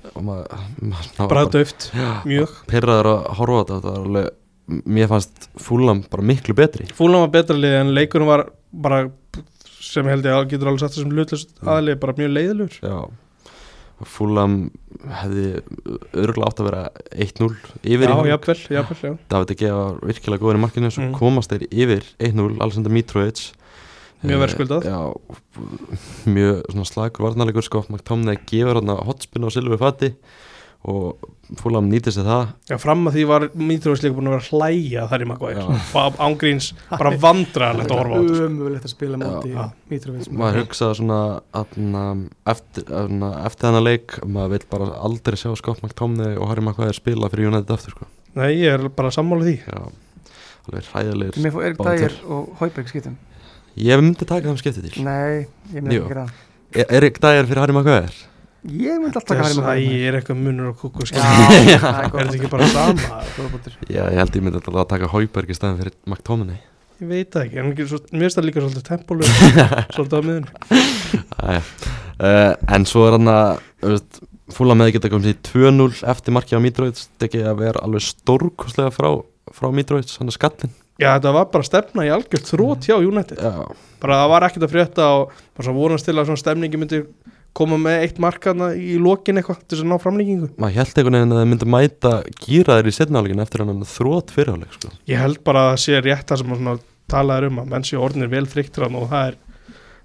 bara döft mjög. pyrraður að horfa á þetta alveg, mér fannst Fulham bara miklu betri. Fúlan var betra lið en leikurinn var bara sem ég held ég að getur alveg satt þessum hlutlust aðlið bara mjög leiðilegur. Já Fulham hefði örgulega átt að vera 1-0 yfir Já, jafnvel, jafnvel, já David Egea var virkilega góður í markinu svo Mm. komast þeir yfir 1-0 Alexander Mitrovic Mjög Eh, verðskuldað. Mjög svona slagur varnarleikur sko McTominay gefur hann hotspinn á Silvi Fati og Fulham nýtir sér það Já, fram að því var Mitrovic líka búin að vera að hlæja þar í Maguire ángríns *laughs* bara vandræðalegt að horfa á þetta sko. Ömulegt að spila móti Já. Mitrovic maður hugsaði svona atna, eftir, atna, eftir þennan leik maður vil bara aldrei sjá Scott McTominay og Harry Maguire spila fyrir United aftur sko. Nei, ég er bara sammála því Já, alveg hræðilegir Mér fór Erik. Dægir og Hauberg skiptum Ég myndi taka þeim skiptið til Nei, ég myndi ekki það Er Erik Dyer fyrir Harry Maguire? Ég myndi alltaf taka Þess Harry að Maguire ég er eitthvað munur á kúku Já, skil. það er þetta ekki bara sama? Já, ég held ég myndi alltaf að taka Hauberg í staðin fyrir McTominay. Ég veit það ekki, en ekki svo- mér finnst það líka svolítið tempólu *laughs* svolítið á miðun. Uh, en svo er hann að fúla með geta komið sér 2-0 eftir markið á Mitrovic þetta ekki að vera alveg stórkostlega frá, frá Mitrovic, hann er skallin Já, þetta var bara stefna í algjört þrótt hjá United. Já, bara það var ekkert að frétta og bara svo að koma með eitt markaðna í lokin eitthvað til þess að ná framlíkingu maður held einhvern veginn að það myndi mæta gýraðir í setnálegin eftir hann þrótt fyrirháleik sko. Ég held bara að það sé rétt það sem að talaður um að menn sé orðinir vel hann og það er,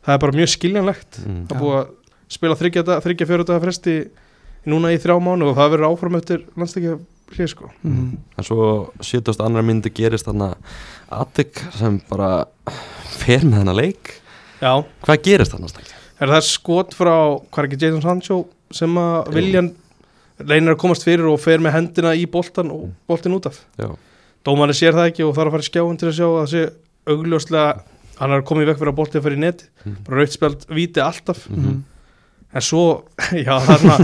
það er bara mjög skiljanlegt mm. að búa að spila þryggja, daga fresti núna í þrjá mánu og það verður áfram eftir landstekja hlið sko Mhm. en svo 70. annar myndi gerist hann að Attic sem bara fer með hennar leik Já, hvað gerist hann að er það skot frá, hvað er ekki Jadon Sancho sem að Viljan reynir að komast fyrir og fer með hendina í boltan og boltin út af? Já, Dómarni sér það ekki og þarf að fara í skjáin til að sjá að það sé augljóslega hann er komið vekk fyrir að boltið fyrir neti Mm. bara rautspjald víti alltaf. Mhm. en svo, *laughs* já það svona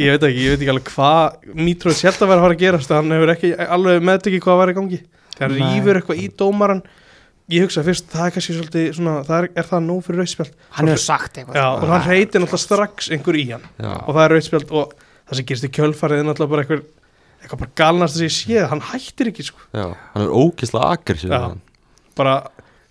ég veit ekki, ég veit ekki alveg hvað Mitrovic held að vera að fara að gerast. Hann hefur ekki alveg meðtekið hvað var í gangi. Nei. rýfur eitthvað í dómaran ég hugsa fyrst, það er kannski svolítið svona, það er, er það nóg fyrir rautspjald Hann hefur sagt eitthvað. Já, og hann reytir náttúrulega strax einhver í hann. Já, og það er rautspjald og það sem gerist í kjölfarið er náttúrulega bara eitthvað eitthvað bara galnast að ég sé hann hættir ekki sko. Já hann er ógislega Já. bara,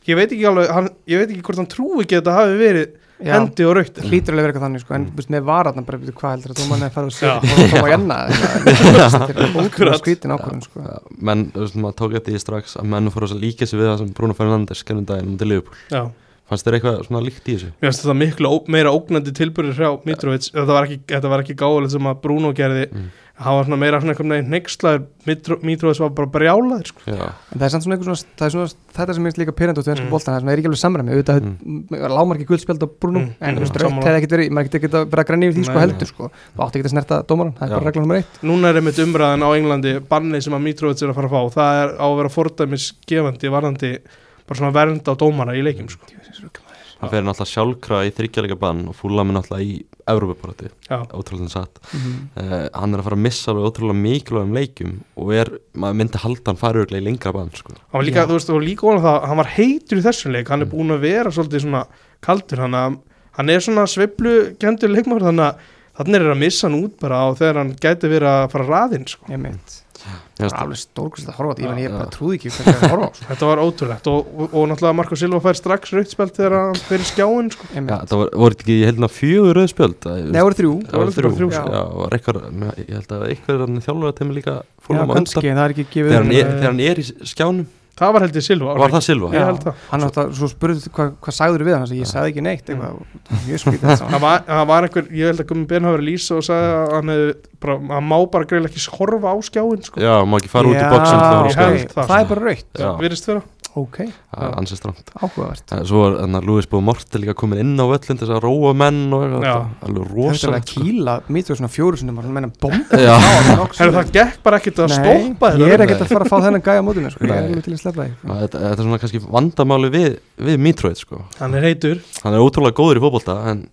ég veit ekki alveg hann, ég veit ekki hvort hann trúi ekki að þetta hafi verið. Hendi og raukt hlýtur alveg verið eitthvað þannig sko, en Mm. mm. með varatna bara byrju hvað heldur að þú manni að fara og segja og hérna þetta er ótrúlega Akkurat. skrítin ákvörðun sko. Menn, þú veist, maður tók þetta í strax að menn fóru að líka sig við það sem Bruno Fernandes gerðum daginn um til Liverpool já fannst þér eitthvað svona líkt í þessu? Mér finnst þetta miklu meira ógnandi tilbyrður hjá Mitrovic, þetta var ekki, þetta var ekki gáðilegt sem að Bruno gerði, Mm. Hann var svona meira svona einhvern veginn neykslaður, Mitro, Mitrovic var bara brjálaður sko. Já, en það er samt svona eitthvað svona, það er svona þetta sem minnst líka pyrrand út í ennsku Mm. boltan það er svona er ekki alveg samræmi, auðvitað mm. lámarki guldspjald á Bruno, Mm. en Mm. þú veist, Sammála. hefði ekkert verið, maður getur ekkert að vera að græni yfir því sko Nei, heldur sko, þú átti ekkert að snerta dómaran, það er Já. bara regla nummer eitt Núna er einmitt umræðan á Englandi, bannið sem að Mitrovic er að fara að fá, það er hann fer náttúrulega sjálfkrafa í þryggjarleika bann og fúla með náttúrulega í Európa-parati, Já, ótrúlega satt Mhm. uh, hann er að fara að missa alveg ótrúlega mikilvægum leikjum og er, maður myndi halda hann fara örglega í lengra bann sko. hann var líka, Já. þú veist, og líka óna það, hann var heitur í þessum leik, hann er Mm. búin að vera svolítið svona kaldur, hann, að, hann er svona sveiflu kendur leikmaður, þannig að þannig er að missa hann út bara á þegar hann gæti verið að fara raðinn sko. Það er alveg stórkvæmst að horfa á þetta, ég bara trúði ekki hvernig að horfa á. *laughs* Þetta var ótrúlegt og, og, og náttúrulega Marko Silva fær strax rautspjald þegar hann fyrir skjáin sko. Meint. það var, voru ekki, ég held að fjögur rauðspjöld Nei, það voru þrjú það voru þrjú, þrjú, já, sko. eitthvað, ég held að eitthvað er þjálfur að þeim líka fólum á það er, þegar hann er í skjánum það var held ég Silva Var það Silva? Ég held það. hann átti að, svo spurði hvað, hvað sagður við hann? Þannig að ég sagði ekki neitt eitthvað, mjög skrítið það var, það var einhver, ég held að Gummi Ben hafa verið að lýsa og sagði að hann, hefði bara, hann má bara greiðlega ekki horfa á skjáin sko. Já, má ekki fara út í bóksin að að skæða held það, er sko. bara raukt virðist vera ok, Það er ansið stramt áhugavert. Svo er þannig að Lúis Búið Mortel líka komin inn á völlin þess að róa menn og eitthvað, Já. þetta, alveg það er að rosalegt kýla mítið svona fjóru sinni maður menna bomba *laughs* Já, Herru, það gekk bara ekkert að stoppa ég er ekkert að fara að fá þennan gæja á mótinu sko. ég er Nei. alveg til að sleppa því. Þetta, þetta er svona kannski vandamáli við, við Mitroid sko. hann er heitur. Hann er ótrúlega góður í fótbolta en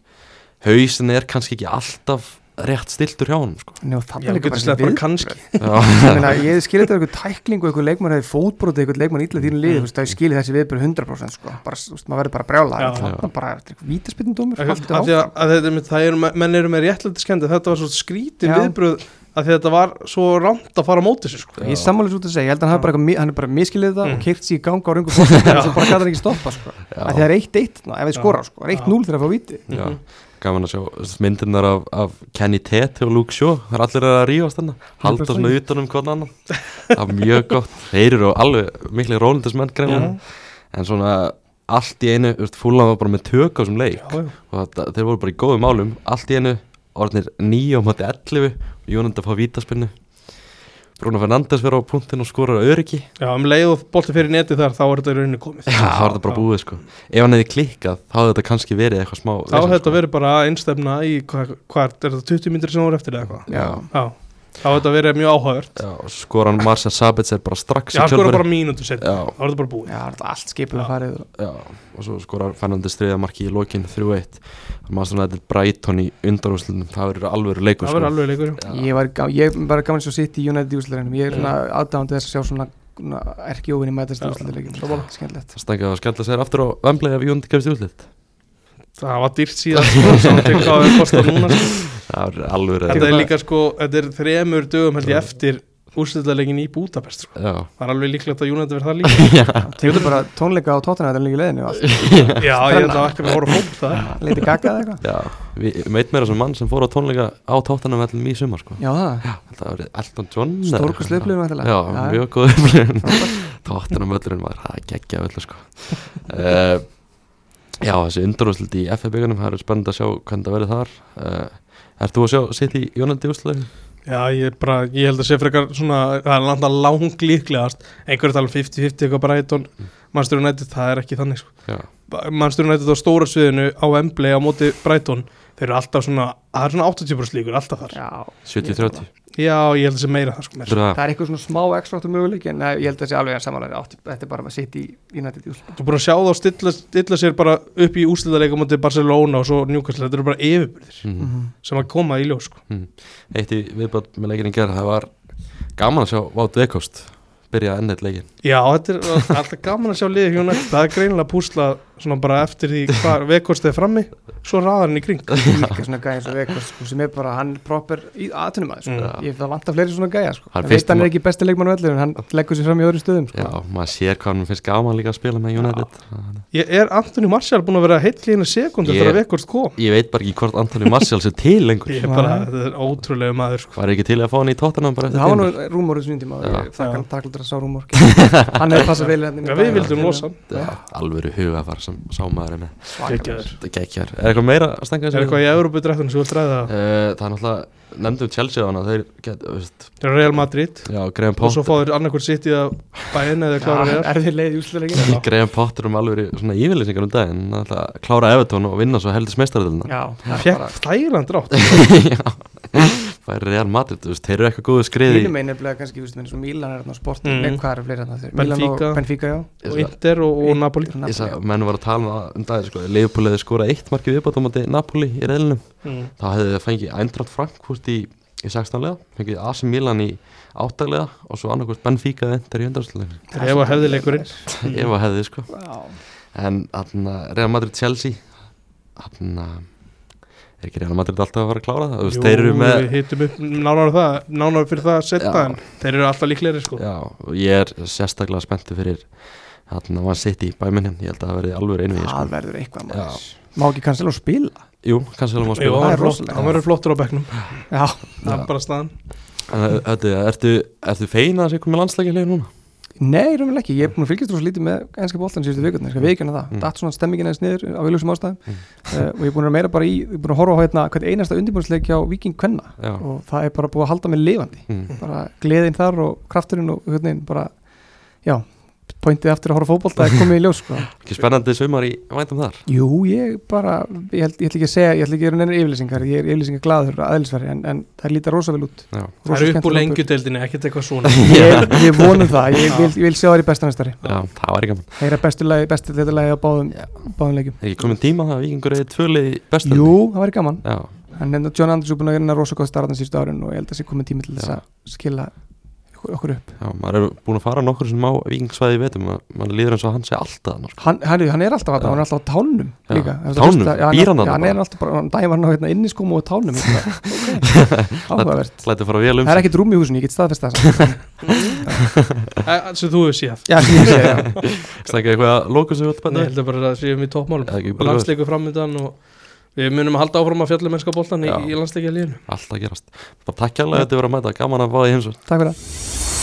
hausin er kannski ekki alltaf rétt stiltur hjá hann sko. Njá, það er líka bara bara við kannski Já, *laughs* ég, meina, ég skilir þetta eitthvað tækling og eitthvað leikmann hefði fótbrotið eitthvað leikmann illa þínu liði, Mm. það skilir þessi viðbyrð 100% sko, bara, veist, maður verður bara brjála Já. þannig bara vítaspinnin dómur Af því að, að þetta, það eru, menn eru með réttlæti skendi þetta var svo skrítin Já. viðbröð að því að þetta var svo rámt að fara á móti sér sko. ég sammális út að segja, ég held að hann, hafi bara, hann er bara miskilið það Mm. og keirt sér í gang á röngu fólk og bara hann ekki stoppa sko. Það er 1-1, ná, ef við Já. skora sko, 1-0 þegar að fá. Mhm. Gaman að sjá myndirnar af, af Kenny Tate og Luke Shaw. Það er allir að rífast þarna. Halda svona utan um hvern annan. Það er mjög gott, þeir eru alveg miklu rólindismenn greinlega en svona allt í einu, fúlan var bara með tök á þessum leik. Já, já. og þetta, þeir voru bara í góðum málum. Allt í einu, orðnir 9 á mati 11 og Jónandi að fá vítaspinnu Bruno Fernandes verður á punktin og skorar á öryggi. Já, um leið og bolti fyrir neti þar þá er þetta í rauninni komið. Já, þá var þetta bara búið sko. Ef hann hefði klikkað, þá hefði þetta kannski verið eitthvað smá þá hefði þetta verið bara einstefna í hvað, hvað er þetta 20 myndir sem voru eftir eða eitthvað? Já, já, þá hefði þetta verið mjög áhugavert. Já og svo skora hann Marcel Sabitzer bara strax já, í skora kjölfarið. bara mínútu setna Já. þá er þetta bara búið. Já, það er allt skipilega farið og- Já, og svo skorar Fernandes þriða marki í lokin 3-1 Maður svona þetta er Brighton í undarúslunum Það verður alveg leikur það verður alveg leikur já. Ég var, var gaman svo sitt í United í úsleirinu ég er svona aðdáðandi þess að sjá svona, erki óvinni mætast í Já, úsleileikin sammála. skemmtilegt. Það stengið að skella sér aftur á kemst í úslit það var dýrt síðan sko, *laughs* saman til hvað það kostar núna sko. Það er alveg þetta er líka sko, þetta er þremur dögum held ég eftir úrstæðleikin í Budapest sko. Já, það er alveg líklegt að United verð það líka. *laughs* Tegur bara tónleika á tóttina þetta er líka allt? *laughs* Já, ég held að ekki að voru fólk það Leiti gaggað eitthvað? Já Við meit meira sem mann sem fór á tónleika á tóttanum vellum í sumar sko. Já það, Það var Elton John stórkast eitthvað. löflum ættilega Já, mjög góð upplifun. Tóttanum völlurinn var að gegja völlur sko uh, Já, þessi undarúslit í FF-byggunum Það eru spennandi að sjá hvernig það verður þar. Uh, Ert þú að sjá sitt í Jónandi úslit? Já, ég, bara, ég held að sé frekar svona, það er náttúrulega lang líklegast einhverju tala um 50-50 eitthvað Brighton Manchester United, það er ekki þannig sko. Já, Manchester United á stóra sviðinu á Wembley á móti Brighton þeir eru alltaf svona, það er svona 80% líkur alltaf þar Já, 70-30 Já, ég held að sé meira það sko meira. Það? það er eitthvað svona smá x-faktor möguleik en eh, ég held að það sé alveg að samanlega Þetta er bara að sitt í United Þú er búin að sjá þá stilla, stilla sér bara upp í úslitaðleika móti Barcelona og svo Newcastle, þetta eru bara yfirbyrðir Mm. sem að koma í ljós sko. Eitt í viðbátt með leikinni gerð Það var gaman að sjá Vátt Vekost byrja ennett leikin Já, þetta er alltaf gaman að sjá United. Það er greinilega púsla svona bara eftir því hvað vekost er frammi svo raðar hann í kring. Líka svona gæja eins og Vekost sko, sem er bara, hann er proper í aðtunumæður sko. Mm. Ég það vantar fleiri svona gæja sko. Hann fyrst hann er ekki besti leikmann veldur en hann leggur sér fram í öðrum stöðum sko. Já, maður sér hvað hann finnst gaman líka að spila með United. Ég er Anthony Martial búin að vera heill í einu sekundu Ég- þegar vekost kom? Ég veit bara ekki hvort Anthony Martial sé til lengur. Ég er bara, þetta er ótrúlega maður sko. Var ekki til að fá hann í tóttanum bara eftir *laughs* Það þessu í sem sá maður er. Með. Þetta geggjar Er eitthvað meira að stanga Er eitthvað í Európa-drættunum sem þú vilt ræða? Það? Uh, það er náttúrulega, nefndum Chelsea á hana Þeir get, veist. Það er Real Madrid. Já, Graham og svo Potter. fá þeir annarkur sitt í að bæinn eða klára Real. Er þið leið í úsleikina? *laughs* Graham Potter um alveg svona yfirlýsingar um daginn. Að klára Everton og vinna svo heldis meistaraðilina Já, það *laughs* er Real Madrid, þú veist, þeir eru eitthvað góðu skriði Mínum einn er bleið kannski, þú veist, eins og Milan er þarna á sportin Mm. Hvað er fleiri þarna? Milan og Benfica, já. Og Inter og, og Napoli. Ég sagði, menn var að tala um það um daginn sko, Leifupúli hefði skorað eitt marki viðbátt á móti Napoli í reðlinum mm. þá hefði það fengið Eintracht Frankfurt í, í 16 lega, fengið AC Milan í 8 lega og svo annarkvæmt Benfica eða Inter í undarslega Ef að hefði leikurinn. Ef að hefði sko. Já, en þarna Real Madrid Chelsea þarna er ekki Real Madrid alltaf að fara að klára það? Veist, þeir eru með við hittum upp nánar það nánar fyrir það setna Já. en þeir eru alltaf líklegri sko. Já, og ég er sérstaklega spenntu fyrir þarna Man City bæminn ég held að það verði alveg einu í sko. það verður eitthvað maður. Má ekki kannski að spila? Jú, kannski alveg má Jú, spila. hann það er rosalegt. hann verður flottur á bekknum. Já, það er bara staðan. Ertu, ertu feina að sé komið landslækjulega núna? Nei, raunverulega ekki, ég er búin að fylgjast rosa lítið með enska boltan síðustu vikurnar, ég skal veikjana það Mm. datt svona stemmingin eða sniður af viljusum ástæðum Mm. uh, og ég er búin að meira bara í ég er búin að horfa á hérna hvert einasta undirbúinsleik á Viking Kvenna Já, og það er bara búið að halda mig lifandi mm. bara gleðin þar og krafturinn og hérna bara, já pointið eftir að horfa á fótbolta er komið í ljós sko. *laughs* ekki spennandi sumar í væntum þar? Jú, ég bara, ég, held, ég ætla ekki að segja ég ætla ekki að gera neina yfirlýsingar, ég er yfirlýsingar glaður aðeinsverði en, en það lítar rosa vel út. Já, Það Rosa eru upp úr lengjudeldinni, ekkert eitthvað svona. *laughs* Ég, *laughs* ég vonum það, ég vil, ég vil sjá þær í bestanestari Já það var ekki gaman. Heyra bestu lagi, bestu þetta lagi á báðum, báðum leikjum. Er ekki komin tíma það að vikingur eða tvöli bestu Jú, það Já, en hérna John Anders er búin að gera rosa góð starðan síðustu árin og ég held að sé komið tími til þess að skila okkur, okkur upp já, maður er búin að fara nokkur sem á vikingsvæði vetum maður líður eins og hann sé alltaf sko. hann, hann, er- hann er alltaf Já. hann er alltaf á tánum Já. líka Tánum? já, Býr hann já, þarna hann er alltaf bara, hann dæmar hann á hérna, inniskómu og tánum *laughs* Ég bara, ok, áhugavert Lætið fara vel um það er ekkit rúm í húsinu, ég get staðfest það samt. *laughs* Eh, sem þú hefur séð já, sem ég já. Það ekki eitthvað að lóka sig út Nei, ég held að bara að séum í toppmálum Eða ekki bara landsleiku framöndan og við munum að halda áfram að fjalla mennska boltan í, í landsleikja línu Alltaf gerast. Takk að þetta verið að mæta. Gaman að fá því heimsum takk fyrir það